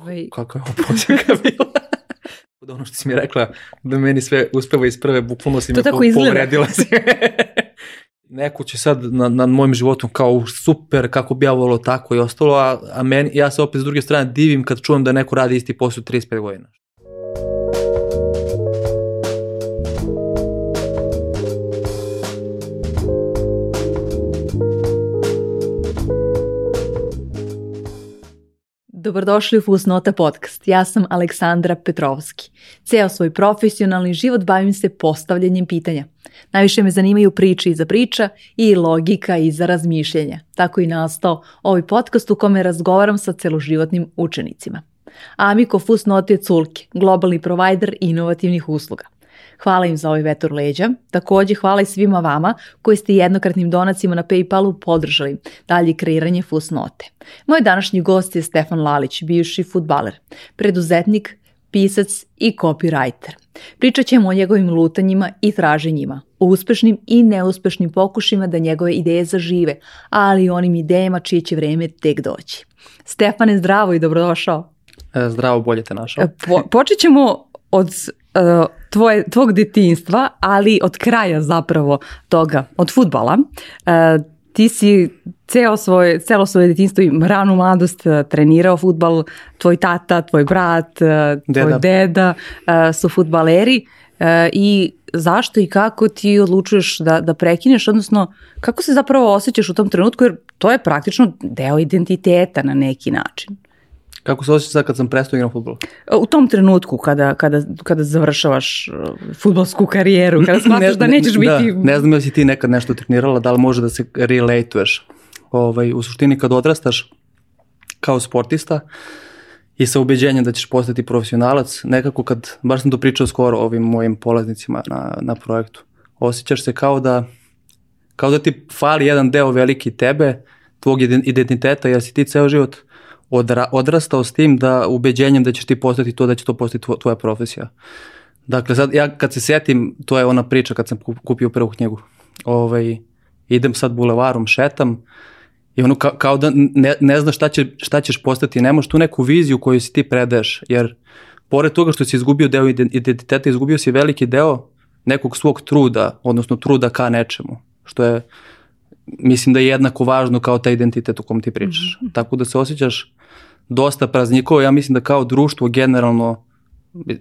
Ovaj... Kako je ovo prozivka bila? da ono što si mi rekla, da meni sve uspeva iz prve, bukvalno si to me po, izgleda. povredila si. Neko će sad na, nad mojim životom kao super, kako bi ja volio tako i ostalo, a, a meni, ja se opet s druge strane divim kad čujem da neko radi isti posao 35 godina. Dobrodošli u Fusnota podcast. Ja sam Aleksandra Petrovski. Ceo svoj profesionalni život bavim se postavljanjem pitanja. Najviše me zanimaju priče iza priča i logika iza razmišljenja. Tako i nastao ovaj podcast u kome razgovaram sa celoživotnim učenicima. Amiko Fusnot je Culke, globalni provajder inovativnih usluga. Hvala im za ovaj vetor leđa. Takođe hvala i svima vama koji ste jednokratnim donacima na Paypalu podržali dalje kreiranje Fusnote. Moj današnji gost je Stefan Lalić, bivši futbaler, preduzetnik, pisac i copywriter. Pričat ćemo o njegovim lutanjima i traženjima, o uspešnim i neuspešnim pokušima da njegove ideje zažive, ali i onim idejama čije će vreme tek doći. Stefane, zdravo i dobrodošao. E, zdravo, bolje te našao. Po, počet ćemo od tvoje, tvog detinstva, ali od kraja zapravo toga, od futbala. Uh, ti si ceo svoje, celo svoje detinstvo i ranu mladost uh, trenirao futbal, tvoj tata, tvoj brat, tvoj deda, deda uh, su futbaleri i zašto i kako ti odlučuješ da, da prekineš, odnosno kako se zapravo osjećaš u tom trenutku, jer to je praktično deo identiteta na neki način. Kako se osjećaš sad kad sam prestao igram futbol? U tom trenutku kada, kada, kada završavaš futbolsku karijeru, kada smatraš da nećeš biti... Da, ne znam ili si ti nekad nešto trenirala, da li može da se relatuješ. Ovaj, u suštini kad odrastaš kao sportista i sa ubeđenjem da ćeš postati profesionalac, nekako kad, baš sam to pričao skoro ovim mojim polaznicima na, na projektu, osjećaš se kao da, kao da ti fali jedan deo veliki tebe, tvog identiteta, jer si ti ceo život odra, odrastao s tim da ubeđenjem da ćeš ti postati to, da će to postati tvoja profesija. Dakle, sad ja kad se setim, to je ona priča kad sam kupio prvu knjigu. Ovaj, idem sad bulevarom, šetam i ono kao, kao da ne, ne znaš šta, će, šta ćeš postati, nemaš tu neku viziju koju si ti predeš, jer pored toga što si izgubio deo identiteta, izgubio si veliki deo nekog svog truda, odnosno truda ka nečemu, što je mislim da je jednako važno kao taj identitet o kom ti pričaš. Mm -hmm. Tako da se osjećaš dosta praznikova, ja mislim da kao društvo generalno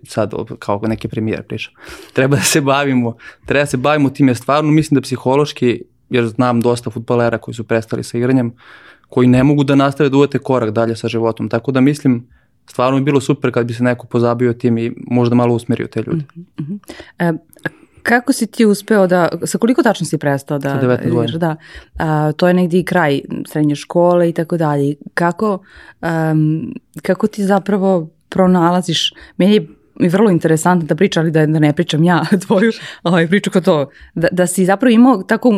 sad kao neke premijere pričam, treba da se bavimo, treba da se bavimo tim, je stvarno mislim da psihološki, jer znam dosta futbalera koji su prestali sa igranjem, koji ne mogu da nastave da uvete korak dalje sa životom, tako da mislim stvarno bi bilo super kad bi se neko pozabio tim i možda malo usmerio te ljude. Mm -hmm. e, Kako si ti uspeo da, sa koliko tačno si prestao da... Sa 19 godina. Da, a, to je negdje i kraj srednje škole i tako dalje. Kako, um, kako ti zapravo pronalaziš, meni je mi vrlo interesantna da priča, ali da, da ne pričam ja tvoju ovaj, priču kao to, da, da si zapravo imao tako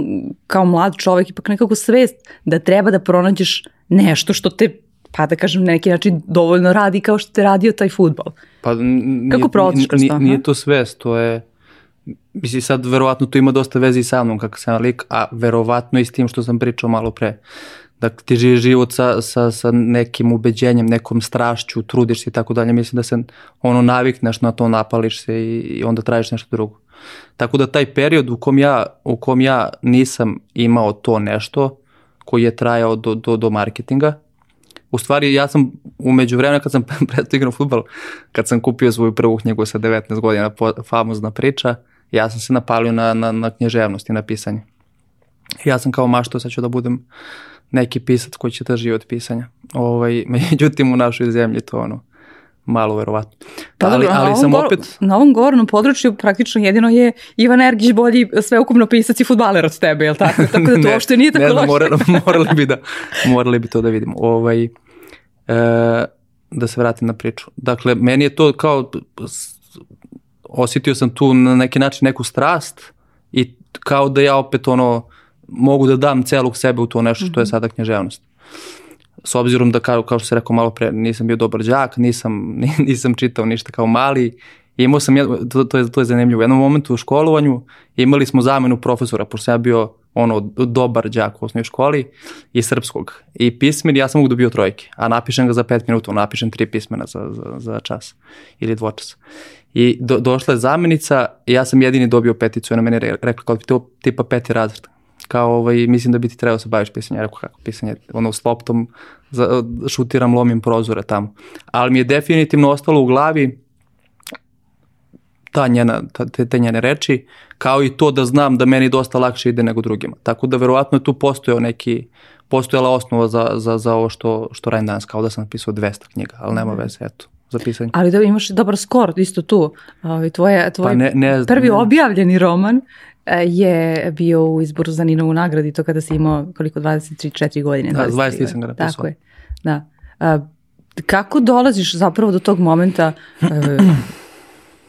kao mlad čovek ipak nekako svest da treba da pronađeš nešto što te pa da kažem na neki način dovoljno radi kao što te radio taj futbol. Pa, Kako prolaziš kroz to? Nije to svest, to je Mislim, sad verovatno to ima dosta veze i sa mnom kako sam lik, a verovatno i s tim što sam pričao malo pre. Dakle, ti živi život sa, sa, sa nekim ubeđenjem, nekom strašću, trudiš se i tako dalje. Mislim da se ono navikneš na to, napališ se i, i onda tražiš nešto drugo. Tako da taj period u kom ja, u kom ja nisam imao to nešto koji je trajao do, do, do marketinga, U stvari, ja sam umeđu vremena kad sam prestao igrao futbol, kad sam kupio svoju prvu knjigu sa 19 godina, famozna priča, ja sam se napalio na, na, na knježevnost i na pisanje. Ja sam kao mašto, sad ću da budem neki pisac koji će drži od pisanja. Ovaj, međutim, u našoj zemlji to ono, malo verovatno. Pa, ali, dobro, ali sam opet... Na ovom govornom području praktično jedino je Ivan Ergić bolji sveukupno pisac i futbaler od tebe, je li tako? Tako da to ne, uopšte nije tako ne morali, morali, bi da, morali bi to da vidimo. Ovaj, e, da se vratim na priču. Dakle, meni je to kao osetio sam tu na neki način neku strast i kao da ja opet ono mogu da dam celog sebe u to nešto što je mhm. sada knježevnost. S obzirom da kao, kao što se rekao malo pre, nisam bio dobar đak, nisam, nisam čitao ništa kao mali, imao sam, to, to, je, to je zanimljivo, u jednom momentu u školovanju imali smo zamenu profesora, pošto sam ja bio ono, dobar đak u osnovnoj školi i srpskog. I pismen, ja sam mogu dobio trojke, a napišem ga za pet minuta, napišem tri pismena za, za, za čas ili dvočas. I do, došla je zamenica i ja sam jedini dobio peticu ona meni rekla kao to tipa peti razred. Kao ovaj, mislim da bi ti trebao da se baviš pisanjem. Ja rekao kako pisanje, ono s loptom za, šutiram, lomim prozore tamo. Ali mi je definitivno ostalo u glavi ta njena, ta, te, te njene reči, kao i to da znam da meni dosta lakše ide nego drugima. Tako da verovatno je tu postojao neki, postojala osnova za, za, za ovo što, što radim danas, kao da sam napisao 200 knjiga, ali nema mhm. veze, eto za pisanje. Ali da imaš dobar skor isto tu. Ovaj, tvoje, tvoj pa ne, ne, prvi ne. objavljeni roman e, je bio u izboru za Ninovu nagradi, to kada si imao koliko, 23-4 godine. Da, 20 sam ga napisao. Tako je, da. A, kako dolaziš zapravo do tog momenta e,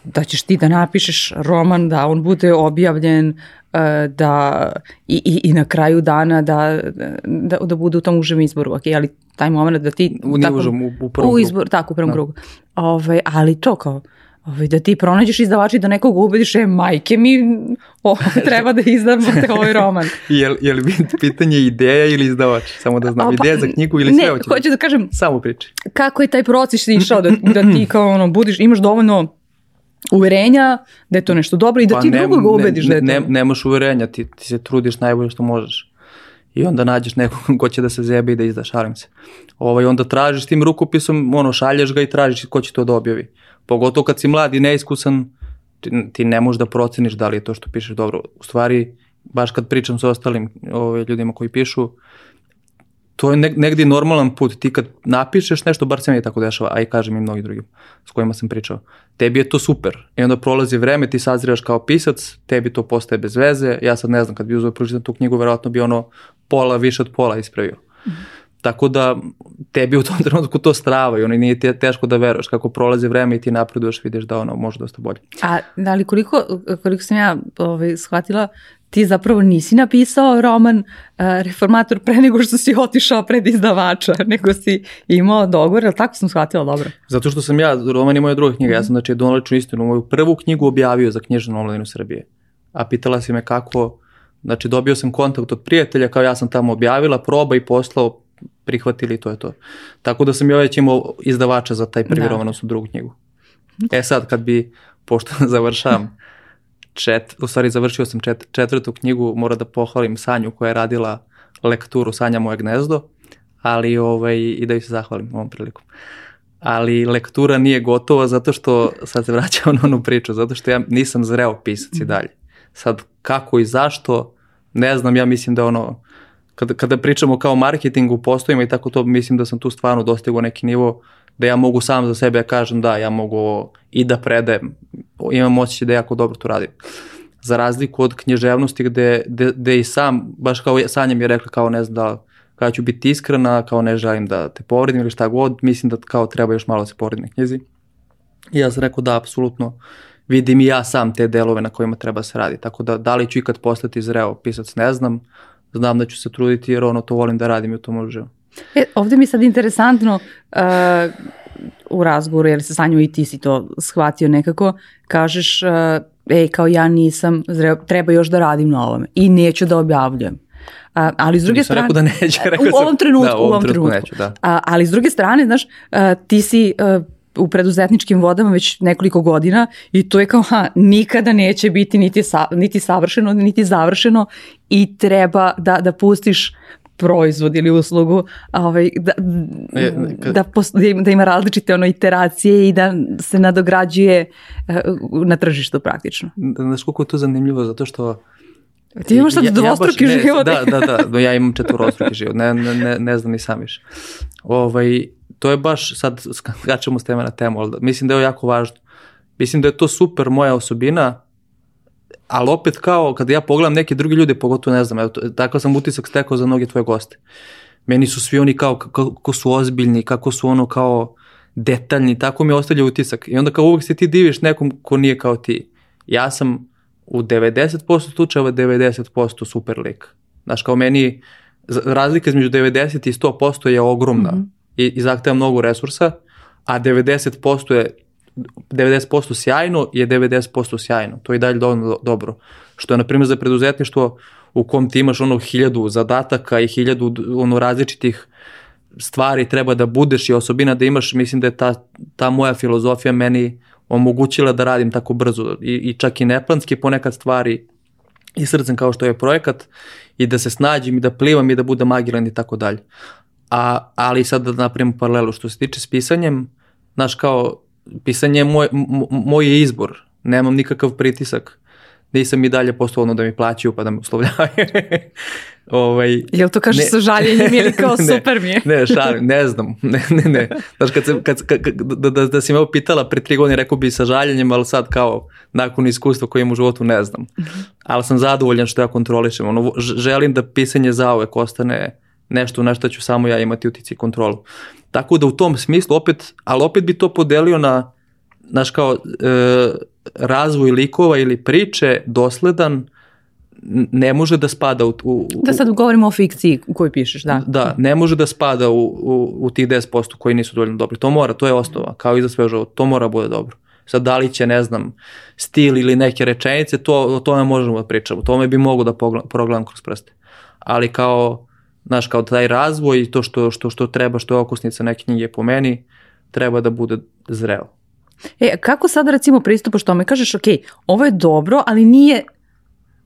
da ćeš ti da napišeš roman, da on bude objavljen, e, da i, i, i na kraju dana da, da, da bude u tom užem izboru, ok, ali taj moment da ti... U tako, užem, u, u prvom u izbor, Tako, u prvom da. krugu. Ove, ovaj, ali to kao, ove, ovaj, da ti pronađeš izdavači da nekog ubediš, e, majke mi, o, treba da izdamo te ovaj roman. je, je li pitanje ideja ili izdavač? Samo da znam, pa, ideja za knjigu ili sve ne, hoću? hoću da kažem... Samo priči. Kako je taj proces išao da, da ti kao ono, budiš, imaš dovoljno uverenja da je to nešto dobro i da pa ti ne, drugoga ubediš ne, da je to. Ne, nemaš uverenja, ti, ti se trudiš najbolje što možeš. I onda nađeš nekog ko će da se zebe i da izda, šalim se. Ovaj, onda tražiš tim rukopisom, ono, šalješ ga i tražiš ko će to da objavi. Pogotovo kad si mlad i neiskusan, ti, ti ne možeš da proceniš da li je to što pišeš dobro. U stvari, baš kad pričam sa ostalim ovaj, ljudima koji pišu, to je negdje normalan put. Ti kad napišeš nešto, bar se mi je tako dešava, a i kažem i mnogi drugi s kojima sam pričao, tebi je to super. I onda prolazi vreme, ti sazrivaš kao pisac, tebi to postaje bez veze. Ja sad ne znam, kad bi uzeo pročitam tu knjigu, verovatno bi ono pola, više od pola ispravio. Mm -hmm. Tako da tebi u tom trenutku to strava i ono nije te, teško da veruješ kako prolazi vreme i ti napreduješ, vidiš da ono može dosta bolje. A da li koliko, koliko sam ja ovaj, shvatila, ti zapravo nisi napisao roman uh, Reformator pre nego što si otišao pred izdavača, nego si imao dogovor, ali tako sam shvatila dobro? Zato što sam ja, roman je moja druga knjiga, ja sam znači donaličnu istinu, moju prvu knjigu objavio za knjižnu omladinu Srbije. A pitala si me kako, znači dobio sam kontakt od prijatelja, kao ja sam tamo objavila, proba i poslao, prihvatili to je to. Tako da sam ja već imao izdavača za taj prvi da. roman, odnosno drugu knjigu. E sad, kad bi, pošto završavam, čet, u stvari završio sam čet, četvrtu knjigu, mora da pohvalim Sanju koja je radila lekturu Sanja moje gnezdo, ali ovaj, i da joj se zahvalim ovom prilikom. Ali lektura nije gotova zato što, sad se vraćam na onu priču, zato što ja nisam zreo pisac i dalje. Sad kako i zašto, ne znam, ja mislim da ono, kada, kada pričamo kao marketingu, postojima i tako to, mislim da sam tu stvarno dostigao neki nivo da ja mogu sam za sebe da kažem da ja mogu i da predajem, imam osjećaj da jako dobro to radim. Za razliku od književnosti gde, gde, gde i sam, baš kao Sanja mi je rekla kao ne znam da kada ću biti iskrena, kao ne želim da te povredim ili šta god, mislim da kao treba još malo da se povredim na knjizi. I ja sam rekao da, apsolutno, vidim i ja sam te delove na kojima treba se radi. Tako da, da li ću ikad postati zreo pisac, ne znam. Znam da ću se truditi jer ono to volim da radim i u tom uživam. E, ovde mi je sad interesantno uh, u razgovoru, jer se Sanju i ti si to shvatio nekako, kažeš, uh, ej, kao ja nisam, zreo, treba još da radim na ovome i neću da objavljujem. A, ali s druge Nisam strane... da neću, rekao u ovom trenutku, da, u ovom trenutku. Neću, da. A, ali s druge strane, znaš, a, ti si a, u preduzetničkim vodama već nekoliko godina i to je kao, ha, nikada neće biti niti, sa, niti savršeno, niti završeno i treba da, da pustiš proizvod ili uslugu, ovaj, da, e, kad... da, da, ima, da ima različite ono iteracije i da se nadograđuje uh, na tržištu praktično. Da, znaš koliko je to zanimljivo, zato što Ti imaš sad ja, dvostruki ja život. Da, da, da, no ja imam četvorostruki život, ne, ne, ne, ne znam ni sam više. Ovaj, to je baš, sad skačemo s teme na temu, ali mislim da je jako važno. Mislim da je to super moja osobina, ali opet kao kada ja pogledam neke druge ljude, pogotovo ne znam, evo, takav sam utisak stekao za mnoge tvoje goste. Meni su svi oni kao kako, su ozbiljni, kako su ono kao detaljni, tako mi ostavlja utisak. I onda kao uvek se ti diviš nekom ko nije kao ti. Ja sam u 90% slučajeva 90% super lik. Znaš, kao meni razlika između 90 i 100% je ogromna mm -hmm. i, i zahteva mnogo resursa, a 90% je 90% sjajno je 90% sjajno. To je i dalje dovoljno dobro. Što je, na primjer, za preduzetništvo u kom ti imaš ono hiljadu zadataka i hiljadu ono različitih stvari treba da budeš i osobina da imaš, mislim da je ta, ta moja filozofija meni omogućila da radim tako brzo i, i čak i neplanski ponekad stvari i srcem kao što je projekat i da se snađem i da plivam i da budem agilan i tako dalje. A, ali sad da napravimo paralelu što se tiče s pisanjem, znaš kao, pisanje je moj, moj izbor, nemam nikakav pritisak nisam i dalje postao ono da mi plaćaju pa da me uslovljavaju. ovaj, Jel to kažeš sa žaljenjem ili kao ne, super mi je? ne, šalim, ne znam. Ne, ne, ne. Znaš, kad, se, kad, kad, da, da, da si me pitala pre tri godine, rekao bi sa žaljenjem, ali sad kao nakon iskustva koje imam u životu ne znam. -hmm. Ali sam zadovoljan što ja kontrolišem. Ono, želim da pisanje zaovek ostane nešto na što ću samo ja imati utici kontrolu. Tako da u tom smislu opet, ali opet bi to podelio na, znaš kao, e, razvoj likova ili priče dosledan ne može da spada u, u, u Da sad govorimo o fikciji u kojoj pišeš, da. Da, ne može da spada u, u, u tih 10% koji nisu dovoljno dobri. To mora, to je osnova, kao i za sve život, to mora da bude dobro. Sad da li će, ne znam, stil ili neke rečenice, to, o tome možemo da pričamo. O tome bi mogo da progledam kroz prste. Ali kao, znaš, kao taj razvoj i to što, što, što treba, što je okusnica neke knjige po meni, treba da bude zreo. E, kako sada recimo pristupaš tome? Kažeš, ok, ovo je dobro, ali nije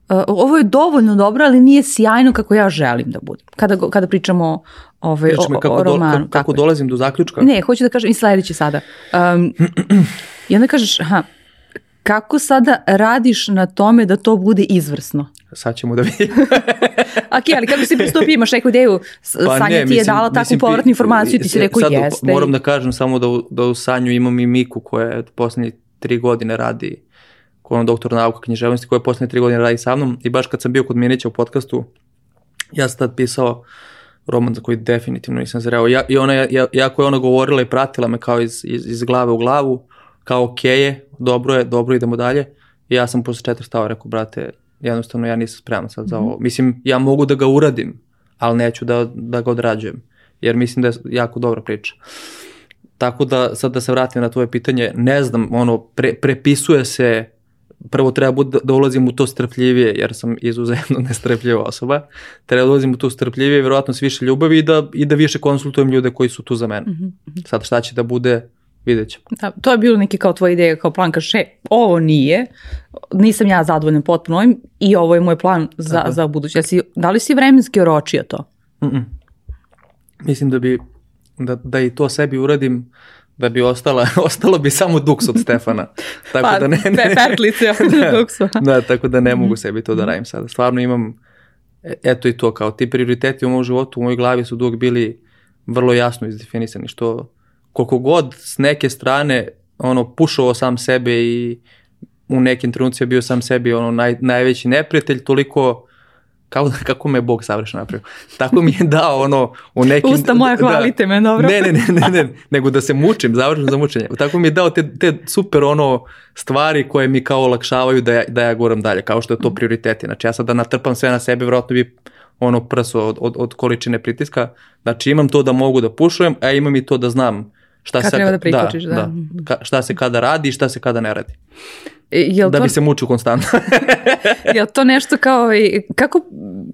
Uh, ovo je dovoljno dobro, ali nije sjajno kako ja želim da bude. Kada, kada pričamo ovaj, o, kako o romanu. Do, kako, kako dolazim do zaključka? Ne, hoću da kažem i sledeće sada. Um, I onda kažeš, aha, kako sada radiš na tome da to bude izvrsno? Sad ćemo da vidimo. ok, ali kako si pristupio, imaš neku ideju, pa Sanja ne, ti je dala takvu povratnu informaciju, ti si rekao sad, jeste. Moram da kažem samo da u, da u Sanju imam i Miku koja je poslednje tri godine radi koja je doktor nauka književnosti, koja je poslednje tri godine radi sa mnom i baš kad sam bio kod Minića u podcastu, ja sam tad pisao roman za koji definitivno nisam zreo. Ja, I ona, ja, jako je ona govorila i pratila me kao iz, iz, iz glave u glavu, kao ok je, dobro je, dobro idemo dalje. I ja sam posle četiri stava rekao, brate, jednostavno ja nisam spreman sad za mhm. ovo. Mm -hmm. Mislim, ja mogu da ga uradim, ali neću da, da ga odrađujem, jer mislim da je jako dobra priča. Tako da, sad da se vratim na tvoje pitanje, ne znam, ono, pre, prepisuje se, prvo treba bud, da ulazim u to strpljivije, jer sam izuzetno nestrpljiva osoba, treba da ulazim u to strpljivije, verovatno s više ljubavi i da, i da više konsultujem ljude koji su tu za mene. Mm -hmm. Sad šta će da bude, vidjet ćemo. Da, to je bilo neki kao tvoja ideja, kao plan, kaže, še, ovo nije, nisam ja zadovoljan potpuno ovim i ovo je moj plan za, Aha. za buduće. Si, da li si vremenski oročio to? Mm -mm. Mislim da bi, da, da i to sebi uradim, da bi ostala, ostalo bi samo duks od Stefana. Tako pa, da ne, ne, pertlice od da, duksa. Da, tako da ne mogu mhm. sebi to da radim sada. Stvarno imam, e, eto i to, kao ti prioriteti u mojom životu, u mojoj glavi su dug bili vrlo jasno izdefinisani, što koliko god s neke strane ono pušao sam sebe i u nekim trenucima bio sam sebi ono naj, najveći neprijatelj, toliko kao, kako me Bog savršeno napravio. Tako mi je dao ono u nekim... Usta moja, da, hvalite da, me, dobro. Ne, ne, ne, ne, ne, nego da se mučim, završeno za mučenje. Tako mi je dao te, te super ono stvari koje mi kao olakšavaju da ja, da ja goram dalje, kao što je to prioriteti. Znači ja sad da natrpam sve na sebe, vjerojatno bi ono prso od, od, od količine pritiska. Znači imam to da mogu da pušujem, a imam i to da znam šta Kad se, treba da priključiš, da. da. da. šta se kada radi i šta se kada ne radi. E, jel da to, bi se mučio konstantno. je to nešto kao, kako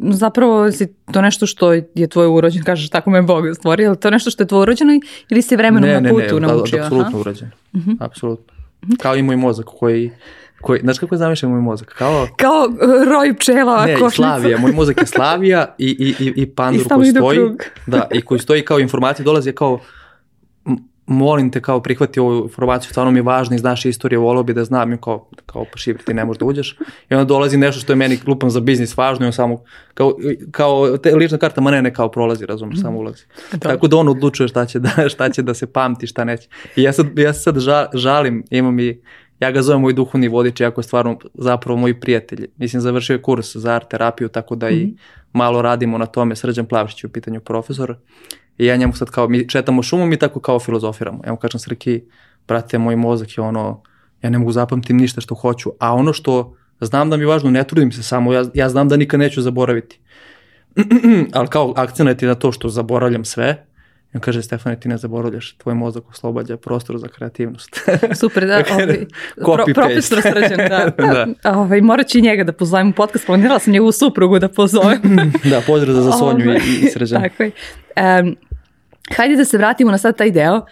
zapravo si to nešto što je tvoj urođen, kažeš tako me Bog stvorio, je to nešto što je tvoj urođeno ili si vremenom ne, na putu ne, ne, naučio? Ne, ne, apsolutno urođen, uh mhm. -huh. apsolutno. Kao i moj mozak koji koji, znaš kako je zamišljen moj mozak? Kao, kao uh, roj pčela, ne, košnica. Slavija, moj mozak je Slavija i, i, i, i pandur I koji stoji, da, i koji stoji kao informacije, dolazi kao molim te kao prihvati ovu informaciju, stvarno mi je važno iz naše istorije, volao bi da znam, i kao, kao pa šibri ti ne možeš da uđeš. I onda dolazi nešto što je meni glupan za biznis važno i on samo, kao, kao te, lična karta, ma ne, ne kao prolazi, razumiješ, samo ulazi. Dobro. Tako da on odlučuje šta će da, šta će da se pamti, šta neće. I ja sad, ja sad žal, žalim, imam i, ja ga zovem moj duhovni vodič, jako je stvarno zapravo moj prijatelj. Mislim, završio je kurs za art terapiju, tako da mm -hmm. i mhm. malo radimo na tome, Srđan Plavšić u pitanju profesor. I ja njemu sad kao, mi četamo šumom i tako kao filozofiramo. Ja mu kažem, Srki, brate, moj mozak je ono, ja ne mogu zapamtim ništa što hoću, a ono što znam da mi je važno, ne trudim se samo, ja, ja znam da nikad neću zaboraviti. Ali kao akcent je na to što zaboravljam sve, I on kaže, Stefane, ti ne zaboravljaš, tvoj mozak oslobađa prostor za kreativnost. Super, da, ovaj, pro, profesor srđan, da. Da. da. Ovaj, morat ću i njega da pozovem u podcast, planirala sam njegovu suprugu da pozovem. da, pozdrav za Sonju Ovaj, i, i Srđan. Tako je. Um, hajde da se vratimo na sad taj deo. Uh,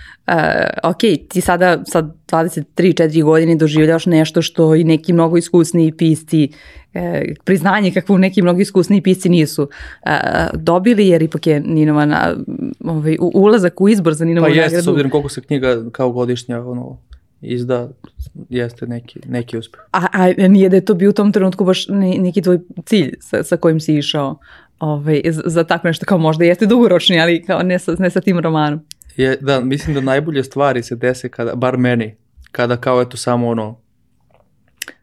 ok, ti sada sa 23-4 godine doživljavaš nešto što i neki mnogo iskusniji pisci e, priznanje kakvo neki mnogo iskusniji pisci nisu e, dobili, jer ipak je Ninova na, ovaj, ulazak u izbor za Ninovu Pa jeste, s nagradu. obzirom koliko se knjiga kao godišnja ono, izda, jeste neki, neki uspeh. A, a nije da je to bio u tom trenutku baš ne- neki tvoj cilj sa, sa kojim si išao ovaj, za, tako nešto, kao možda jeste dugoročni, ali kao ne sa, ne sa tim romanom. Je, da, mislim da najbolje stvari se dese kada, bar meni, kada kao eto samo ono,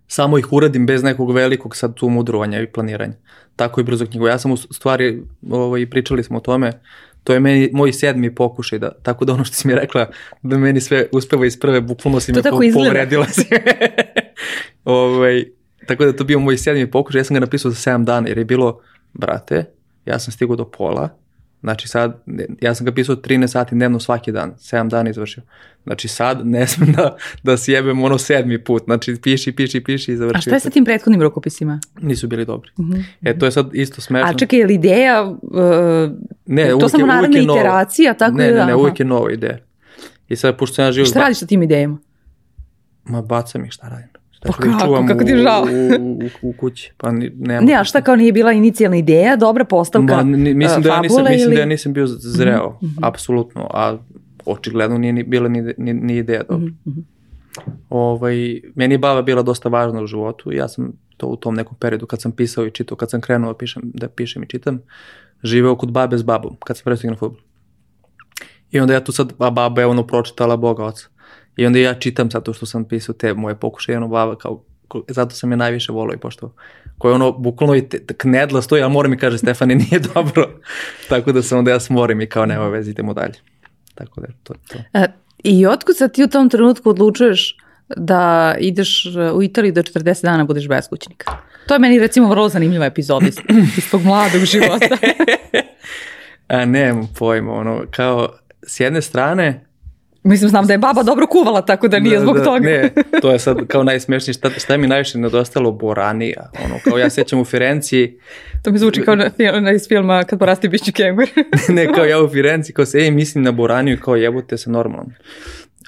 samo ih uradim bez nekog velikog sad tu mudrovanja i planiranja. Tako i brzo knjigu. Ja sam u stvari, ovaj, pričali smo o tome, to je meni moj sedmi pokušaj, da, tako da ono što si mi rekla, da meni sve uspeva iz prve, bukvalno si To me po, povredila si me. ovaj, tako da to bio moj sedmi pokušaj, ja sam ga napisao za 7 dana, jer je bilo, brate, ja sam stigao do pola, Znači sad, ja sam ga pisao 13 sati dnevno svaki dan, 7 dana izvršio. Znači sad ne smem da, da sjebem ono sedmi put, znači piši, piši, piši i završio. A šta je sa tim prethodnim rukopisima? Nisu bili dobri. E, to je sad isto smešno. A čekaj, je li ideja, uh, ne, to samo je- naravna je nova. iteracija, tako ne, da, ne, ne, aha. uvijek je nova ideja. I sad, pošto sam ja živio... šta radiš sa tim idejama? Ma bacam ih, šta radim? Pa da kako? čuvam Kako ti u- žao? U, u, u kući. Pa nema. Ne, a šta kao nije bila inicijalna ideja, dobra postavka Ma, ni- mislim, uh, da ja nisam, fabule mislim ili... da ja nisam bio zreo, apsolutno, a očigledno nije ni, bila ni, ni, ni ideja dobra. Mhm, Ovaj, meni je baba bila dosta važna u životu i ja sam to u tom nekom periodu kad sam pisao i čitao, kad sam krenuo da pišem, da pišem i čitam, živeo kod babe s babom, kad sam prestigao na futbol. I onda ja tu sad, a baba je ono pročitala Boga oca. I onda ja čitam sad to što sam pisao te moje pokušaje, ono baba kao, zato sam je najviše volao i poštovao. Koje ono, bukvalno i te- knedla stoji, a mora mi kaže Stefani nije dobro. Tako da sam onda ja smorim i kao nema veze, idemo dalje. Tako da to to. E, I otkud sad ti u tom trenutku odlučuješ da ideš e, u Italiju da 40 dana budeš beskućnik? To je meni recimo vrlo zanimljiva epizoda iz, iz tog mladog života. A nemam pojma, ono, kao, s jedne strane, Mislim, znam da je baba dobro kuvala, tako da nije Da, zbog da, toga. Ne, to je sad kao najsmešnije. Šta, šta mi najviše nedostalo? Boranija. Ono, kao ja sećam u Firenci, To mi zvuči kao na, na iz filma Kad porasti biću kengur. ne kao ja u Firenci, kao se, ej, mislim na Boraniju kao jebote se normalno.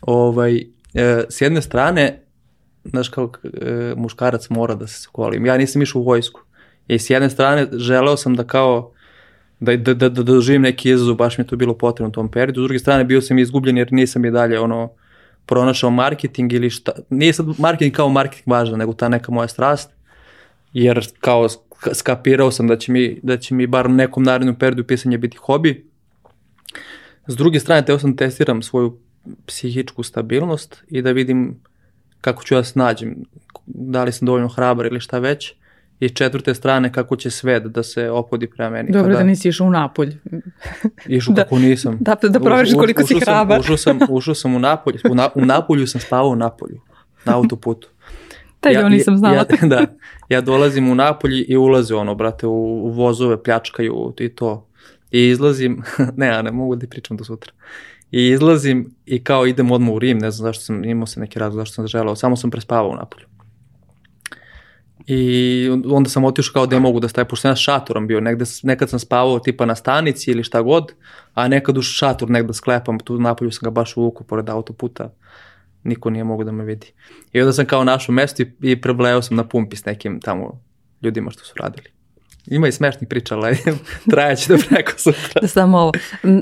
Ovaj, e, s jedne strane, znaš kao e, muškarac mora da se kolim. Ja nisam išao u vojsku. I s jedne strane želeo sam da kao da, da, da, da doživim neki izazov, baš mi je to bilo potrebno u tom periodu. S druge strane bio sam izgubljen jer nisam i dalje ono pronašao marketing ili šta. Nije sad marketing kao marketing važan, nego ta neka moja strast. Jer kao sk- skapirao sam da će mi, da će mi bar u nekom narednom periodu pisanje biti hobi. S druge strane, teo sam da testiram svoju psihičku stabilnost i da vidim kako ću ja snađem, da li sam dovoljno hrabar ili šta već. I s četvrte strane, kako će svet da se opodi prema meni. Dobro Kada- da nisi išao u Napolj. Išao Da. kako nisam. Da- da proveriš koliko si hrabar. Ušao sam, ušao sam u Napolju. U, na, u Napolju sam spavao u Napolju. Na autoputu. Taj ja, nisam znala. Ja, da, ja dolazim u Napolji i ulaze ono, brate, u, u vozove, pljačkaju i to. I izlazim, ne, ja ne mogu da pričam do sutra. I izlazim i kao idem odmah u Rim, ne znam zašto sam, imao sam neki razlog zašto sam želeo, samo sam prespavao u Napolju. I onda sam otišao kao da mogu da staje, pošto sam ja šatorom bio, negde, nekad sam spavao tipa na stanici ili šta god, a nekad u šator negde sklepam, tu u Napolju sam ga baš uvukao pored autoputa, niko nije mogu da me vidi. I onda sam kao našao mesto i, i prebleo sam na pumpi s nekim tamo ljudima što su radili. Ima i smešnih priča, ali trajaće do preko sutra. Da samo ovo.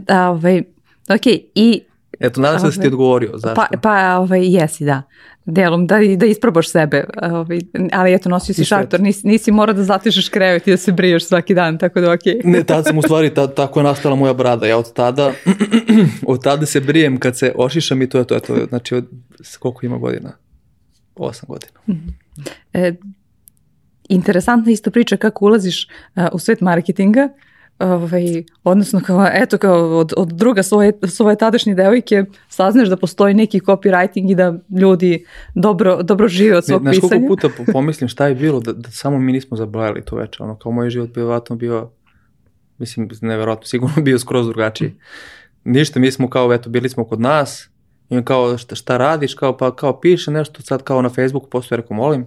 A, ovaj, ok, i Eto, nadam se da si ti Ovaj, odgovorio. Zašto? Pa, pa ovaj, jesi, da. Delom, da, da isprobaš sebe. Ovaj, ali eto, nosio si šator, nisi, nisi morao da zatišeš krevet i da se briješ svaki dan, tako da okej. Ne, tad sam u stvari, ta, tako je nastala moja brada. Ja od tada, od tada se brijem kad se ošišam i to je to. Eto, znači, od, koliko ima godina? Osam godina. E, interesantna isto priča kako ulaziš a, u svet marketinga, ovaj, odnosno kao, eto, kao od, od druga svoje, svoje tadašnje devojke saznaš da postoji neki copywriting i da ljudi dobro, dobro žive od Ne, svog znaš koliko pisanja. puta po- pomislim šta je bilo, da, da samo mi nismo zabrojali to veče. Ono, kao moj život bi vjerojatno bio, mislim, neverovatno, sigurno bio skroz drugačiji. ništa, mi smo kao, eto, bili smo kod nas, i on kao, šta, šta radiš, kao, pa kao piše nešto, sad kao na Facebooku postoje, rekao, molim,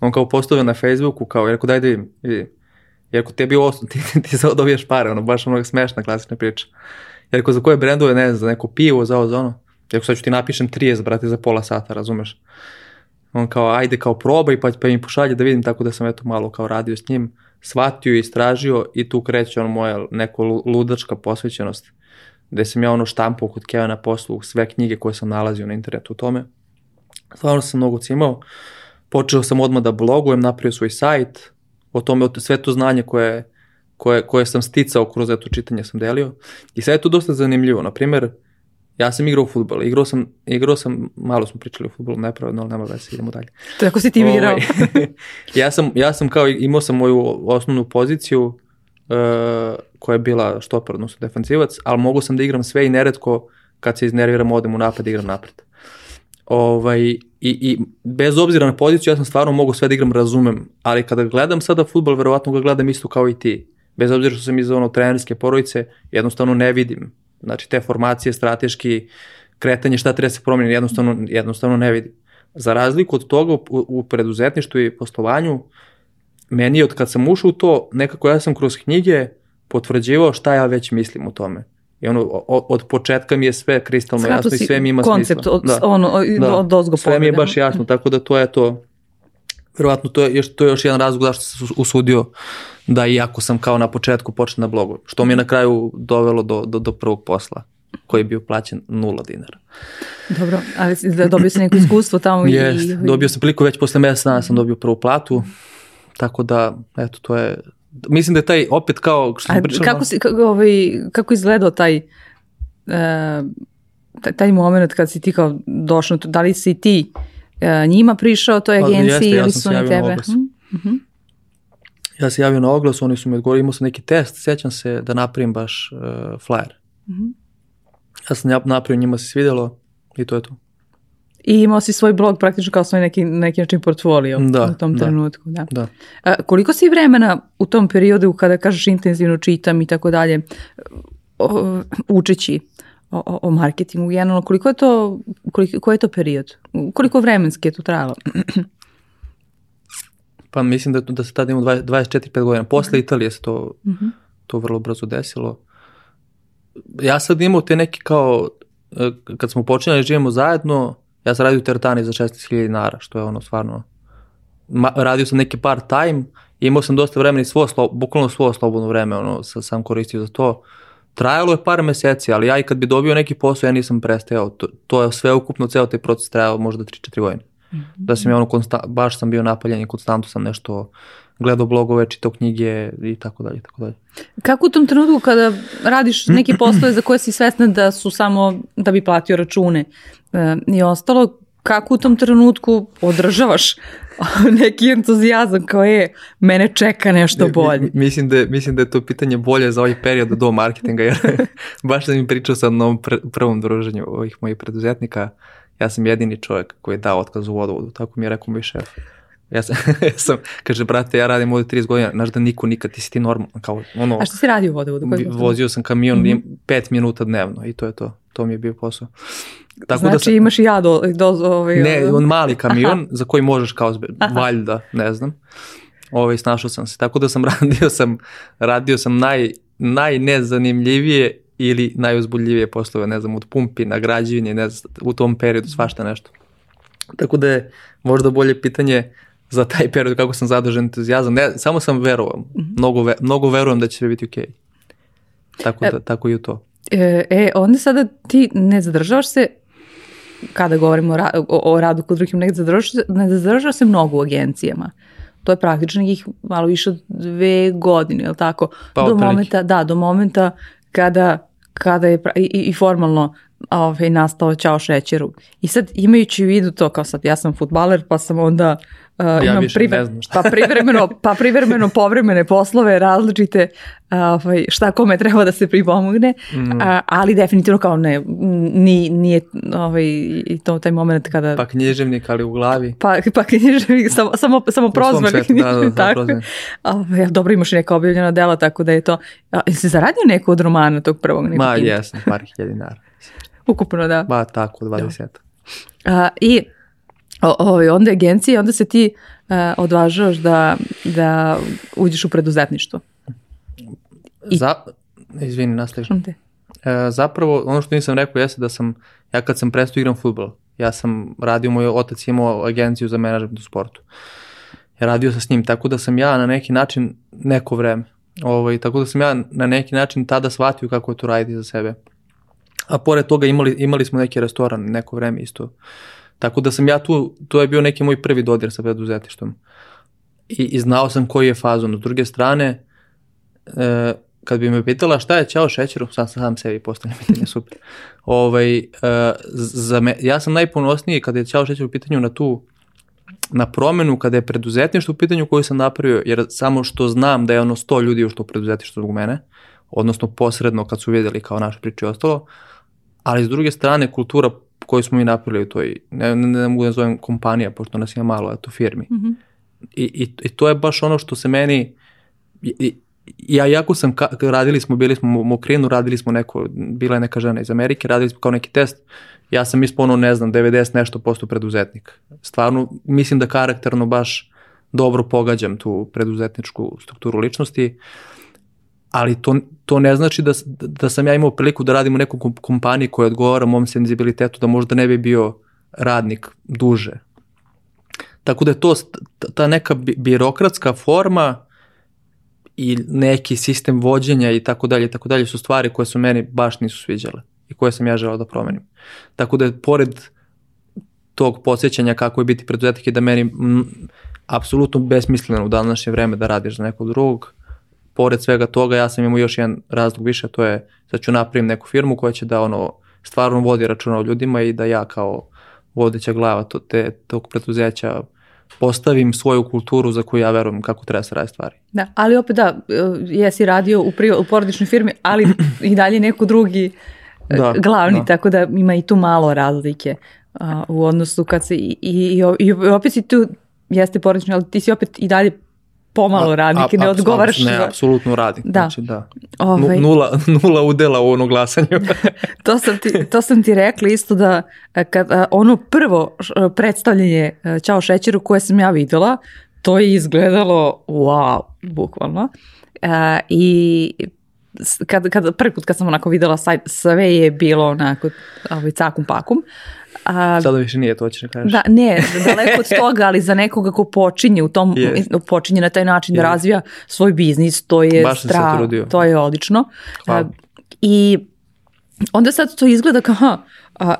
on kao postavio na Facebooku, kao, rekao, daj da vidim, vidi, jer ako tebi ovo, ti, ti sad dobiješ pare, ono, baš ono smešna klasična priča. Jer ako za koje brendove, ne znam, za neko pivo, za ovo, za ono, jer sad ću ti napišem 30, brate, za pola sata, razumeš? On kao, ajde, kao probaj, pa, pa mi pošalje da vidim, tako da sam eto malo kao radio s njim, shvatio i istražio i tu kreće ono moja neko ludačka posvećenost, gde sam ja ono štampao kod Keva na poslu, sve knjige koje sam nalazio na internetu u tome. Stvarno sam mnogo cimao, počeo sam odmah da blogujem, napravio svoj sajt, o tome, sve to znanje koje, koje, koje sam sticao kroz eto čitanje sam delio i sve je to dosta zanimljivo. Na primer, ja sam igrao u futbol, igrao sam, igrao sam, malo smo pričali o futbolu, nepravedno, ali nema veze, idemo dalje. Tako si ti igrao. Ovaj, ja, sam, ja sam kao, imao sam moju osnovnu poziciju uh, koja je bila štoper, odnosno defansivac, ali mogu sam da igram sve i neretko kad se iznerviram odem u napad, igram napred. Ovaj, i, I bez obzira na poziciju, ja sam stvarno mogu sve da igram, razumem, ali kada gledam sada futbol, verovatno ga gledam isto kao i ti. Bez obzira što sam iz ono trenerske porodice, jednostavno ne vidim. Znači te formacije, strateški, kretanje, šta treba se promeniti, jednostavno, jednostavno ne vidim. Za razliku od toga u, u preduzetništvu i poslovanju, meni od kad sam ušao u to, nekako ja sam kroz knjige potvrđivao šta ja već mislim o tome. I ono, od početka mi je sve kristalno Skratu jasno i sve mi ima koncept smisla. Koncept, da. ono, da. od ozgo Sve mi je baš jasno, tako da to je to, verovatno to je, to je još jedan razlog zašto sam usudio da iako sam kao na početku počeo na blogu, što mi je na kraju dovelo do, do, do prvog posla koji je bio plaćen nula dinara. Dobro, ali da dobio sam neko iskustvo tamo i... dobio sam priliku već posle mesec dana sam dobio prvu platu, tako da, eto, to je mislim da je taj opet kao što smo pričali. Kako, si, kako, ovaj, kako izgledao taj, uh, taj, moment kad si ti kao došao, da li si ti uh, njima prišao toj pa, agenciji pa, ili su oni tebe? Uh -huh. Ja se javio na oglas, oni su mi odgovorili, imao sam neki test, sjećam se da napravim baš uh, flyer. Uh -huh. Ja sam napravio, njima se svidelo i to je to. I imao si svoj blog praktično kao svoj neki, neki način portfolio da, u tom da, trenutku. Da. da. A, koliko si vremena u tom periodu kada kažeš intenzivno čitam i tako dalje učeći o, o, o marketingu generalno, koliko je to, koliko, koji je to period? Koliko vremenski je to trajalo? pa mislim da, da se tada imamo 24-5 godina. Posle Italije se to, mm -hmm. to vrlo brzo desilo. Ja sad imao te neki kao, e, kad smo počinjali da živimo zajedno, Ja sam radio u teretani za 16.000 dinara, što je ono stvarno... Ma, radio sam neki part time, imao sam dosta vremena i svo, slo, bukvalno svo slobodno vreme, ono, sam koristio za to. Trajalo je par meseci, ali ja i kad bi dobio neki posao, ja nisam prestajao. To, to je sve ukupno, ceo taj proces trajao možda 3-4 godine. Mm -hmm. Da sam ja ono, konsta, baš sam bio napaljen i konstantno sam nešto gledao blogove, čitao knjige i tako dalje, tako dalje. Kako u tom trenutku kada radiš neke poslove za koje si svesna da su samo da bi platio račune e, i ostalo, kako u tom trenutku održavaš neki entuzijazam kao je, mene čeka nešto bolje. Mi, mislim, da, mislim da je to pitanje bolje za ovaj period do marketinga, jer baš sam im pričao sa novom pr prvom druženju ovih mojih preduzetnika, ja sam jedini čovjek koji je dao otkaz u vodovodu, tako mi je rekao moj šef. Ja sam, ja sam, kaže, brate, ja radim ovde 30 godina, znaš da niko nikad, ti si ti normalno, kao, ono... A što si radio u vodovodu? Vozio sam kamion mm -hmm. 5 minuta dnevno i to je to, to mi je bio posao. Tako znači da sam, imaš i ja do, do ovaj, Ne, on mali kamion Aha. za koji možeš kao zbe, valjda, ne znam. Ovaj, snašao sam se. Tako da sam radio sam, radio sam naj, najnezanimljivije ili najuzbuljivije poslove, ne znam, od pumpi na građivanje, ne znam, u tom periodu svašta nešto. Tako da je možda bolje pitanje za taj period kako sam zadržan entuzijazam. Ne, samo sam verovao. Mm -hmm. mnogo, ve, mnogo verujem da će sve biti okej. Okay. Tako, da, e, tako i u to. E, e, onda sada ti ne zadržavaš se kada govorimo o, ra o, o radu kod drugih, ne zadržavaš, ne zadržavaš se mnogo u agencijama. To je praktično njih malo više od dve godine, je li tako? Pa, do momenta, da, do momenta kada kada je i, i formalno ovaj, nastao Ćao šećeru. I sad imajući u vidu to kao sad ja sam futbaler pa sam onda uh, Ja imam više ne znam šta. pa privremeno, pa privremeno povremene poslove različite uh, šta kome treba da se pripomogne, Mm. a, ali definitivno kao ne, ni, nije ovaj, i to taj moment kada Pa književnik, ali u glavi. pa, pa književnik, samo, samo, samo svom prozvali svetu, da, da, književnik, samo tako. prozvani. Ovaj, dobro imaš i neka objavljena dela, tako da je to... A, jesi zaradio neko od romana tog prvog? Ma, jesam, par hiljada dinara. Ukupno, da. Ba, tako, 20. A, I o, ovaj, onda je agencija, onda se ti a, odvažaš da, da uđeš u preduzetništvo. I- Za... Izvini, nastaviš. E, zapravo, ono što nisam rekao jeste da sam, ja kad sam prestao igram futbol, ja sam radio, moj otac je imao agenciju za menadžment u sportu. Ja radio sam s njim, tako da sam ja na neki način neko vreme, ovaj, tako da sam ja na neki način tada shvatio kako je to raditi za sebe. A pored toga imali, imali smo neki restoran neko vreme isto. Tako da sam ja tu, to je bio neki moj prvi dodir sa preduzetištvom. I, i znao sam koji je fazon. S druge strane, e, kad bi me pitala šta je Ćao šećeru, sam sam sebi postavljam pitanje, super. ovaj, e, za me, ja sam najponosniji kada je Ćao šećer u pitanju na tu na promenu kada je preduzetništvo u pitanju koju sam napravio, jer samo što znam da je ono 100 ljudi ušlo u preduzetništvo zbog mene, odnosno posredno kad su vidjeli kao naše priče i ostalo, ali s druge strane kultura koju smo mi napravili u toj, ne, ne, ne mogu da zovem kompanija, pošto nas ima malo, eto firmi. Mhm. I, i, I to je baš ono što se meni, i, ja jako sam, ka, radili smo, bili smo u Mokrinu, radili smo neko, bila je neka žena iz Amerike, radili smo kao neki test, ja sam ispuno, ne znam, 90 nešto posto preduzetnik. Stvarno, mislim da karakterno baš dobro pogađam tu preduzetničku strukturu ličnosti, ali to, to ne znači da, da sam ja imao priliku da radim u nekoj kom- kompaniji koja odgovara mom senzibilitetu, da možda ne bi bio radnik duže. Tako da je to ta neka bi- birokratska forma i neki sistem vođenja i tako dalje i tako dalje su stvari koje su meni baš nisu sviđale i koje sam ja želeo da promenim. Tako da je pored tog podsjećanja kako je biti preduzetnik i da meni apsolutno besmisleno u današnje vreme da radiš za nekog drugog, pored svega toga ja sam imao još jedan razlog više, to je da ću napravim neku firmu koja će da ono stvarno vodi računa o ljudima i da ja kao vodeća glava to, te, tog preduzeća postavim svoju kulturu za koju ja verujem kako treba se radi stvari. Da, ali opet da, e, jesi radio u, priva, u porodičnoj firmi, ali i dalje neko drugi e, Da, glavni, da. tako da ima i tu malo razlike a, u odnosu kad se i, i, i, i opet si tu, jeste porodični, ali ti si opet i dalje pomalo radnik i ne A- odgovaraš. Ne, apsolutno radnik. Da. Znači, da. Ovaj. Nu- Nula, nula udela u ono glasanju. To sam ti, to sam ti rekla isto da e, kad, a, ono prvo e, predstavljanje e, Ćao šećeru koje sam ja videla, to je izgledalo wow, bukvalno. E, I kad, kad, prvi put kad sam onako videla sajt, sve je bilo onako ovaj, cakum pakum. A, Sada više nije, to ćeš da kažeš. da, ne, daleko od toga, ali za nekoga ko počinje u tom, Jest. počinje na taj način da Jest. razvija svoj biznis, to je Baš trudio. to je odlično. Hvala. I onda sad to izgleda kao, aha, a,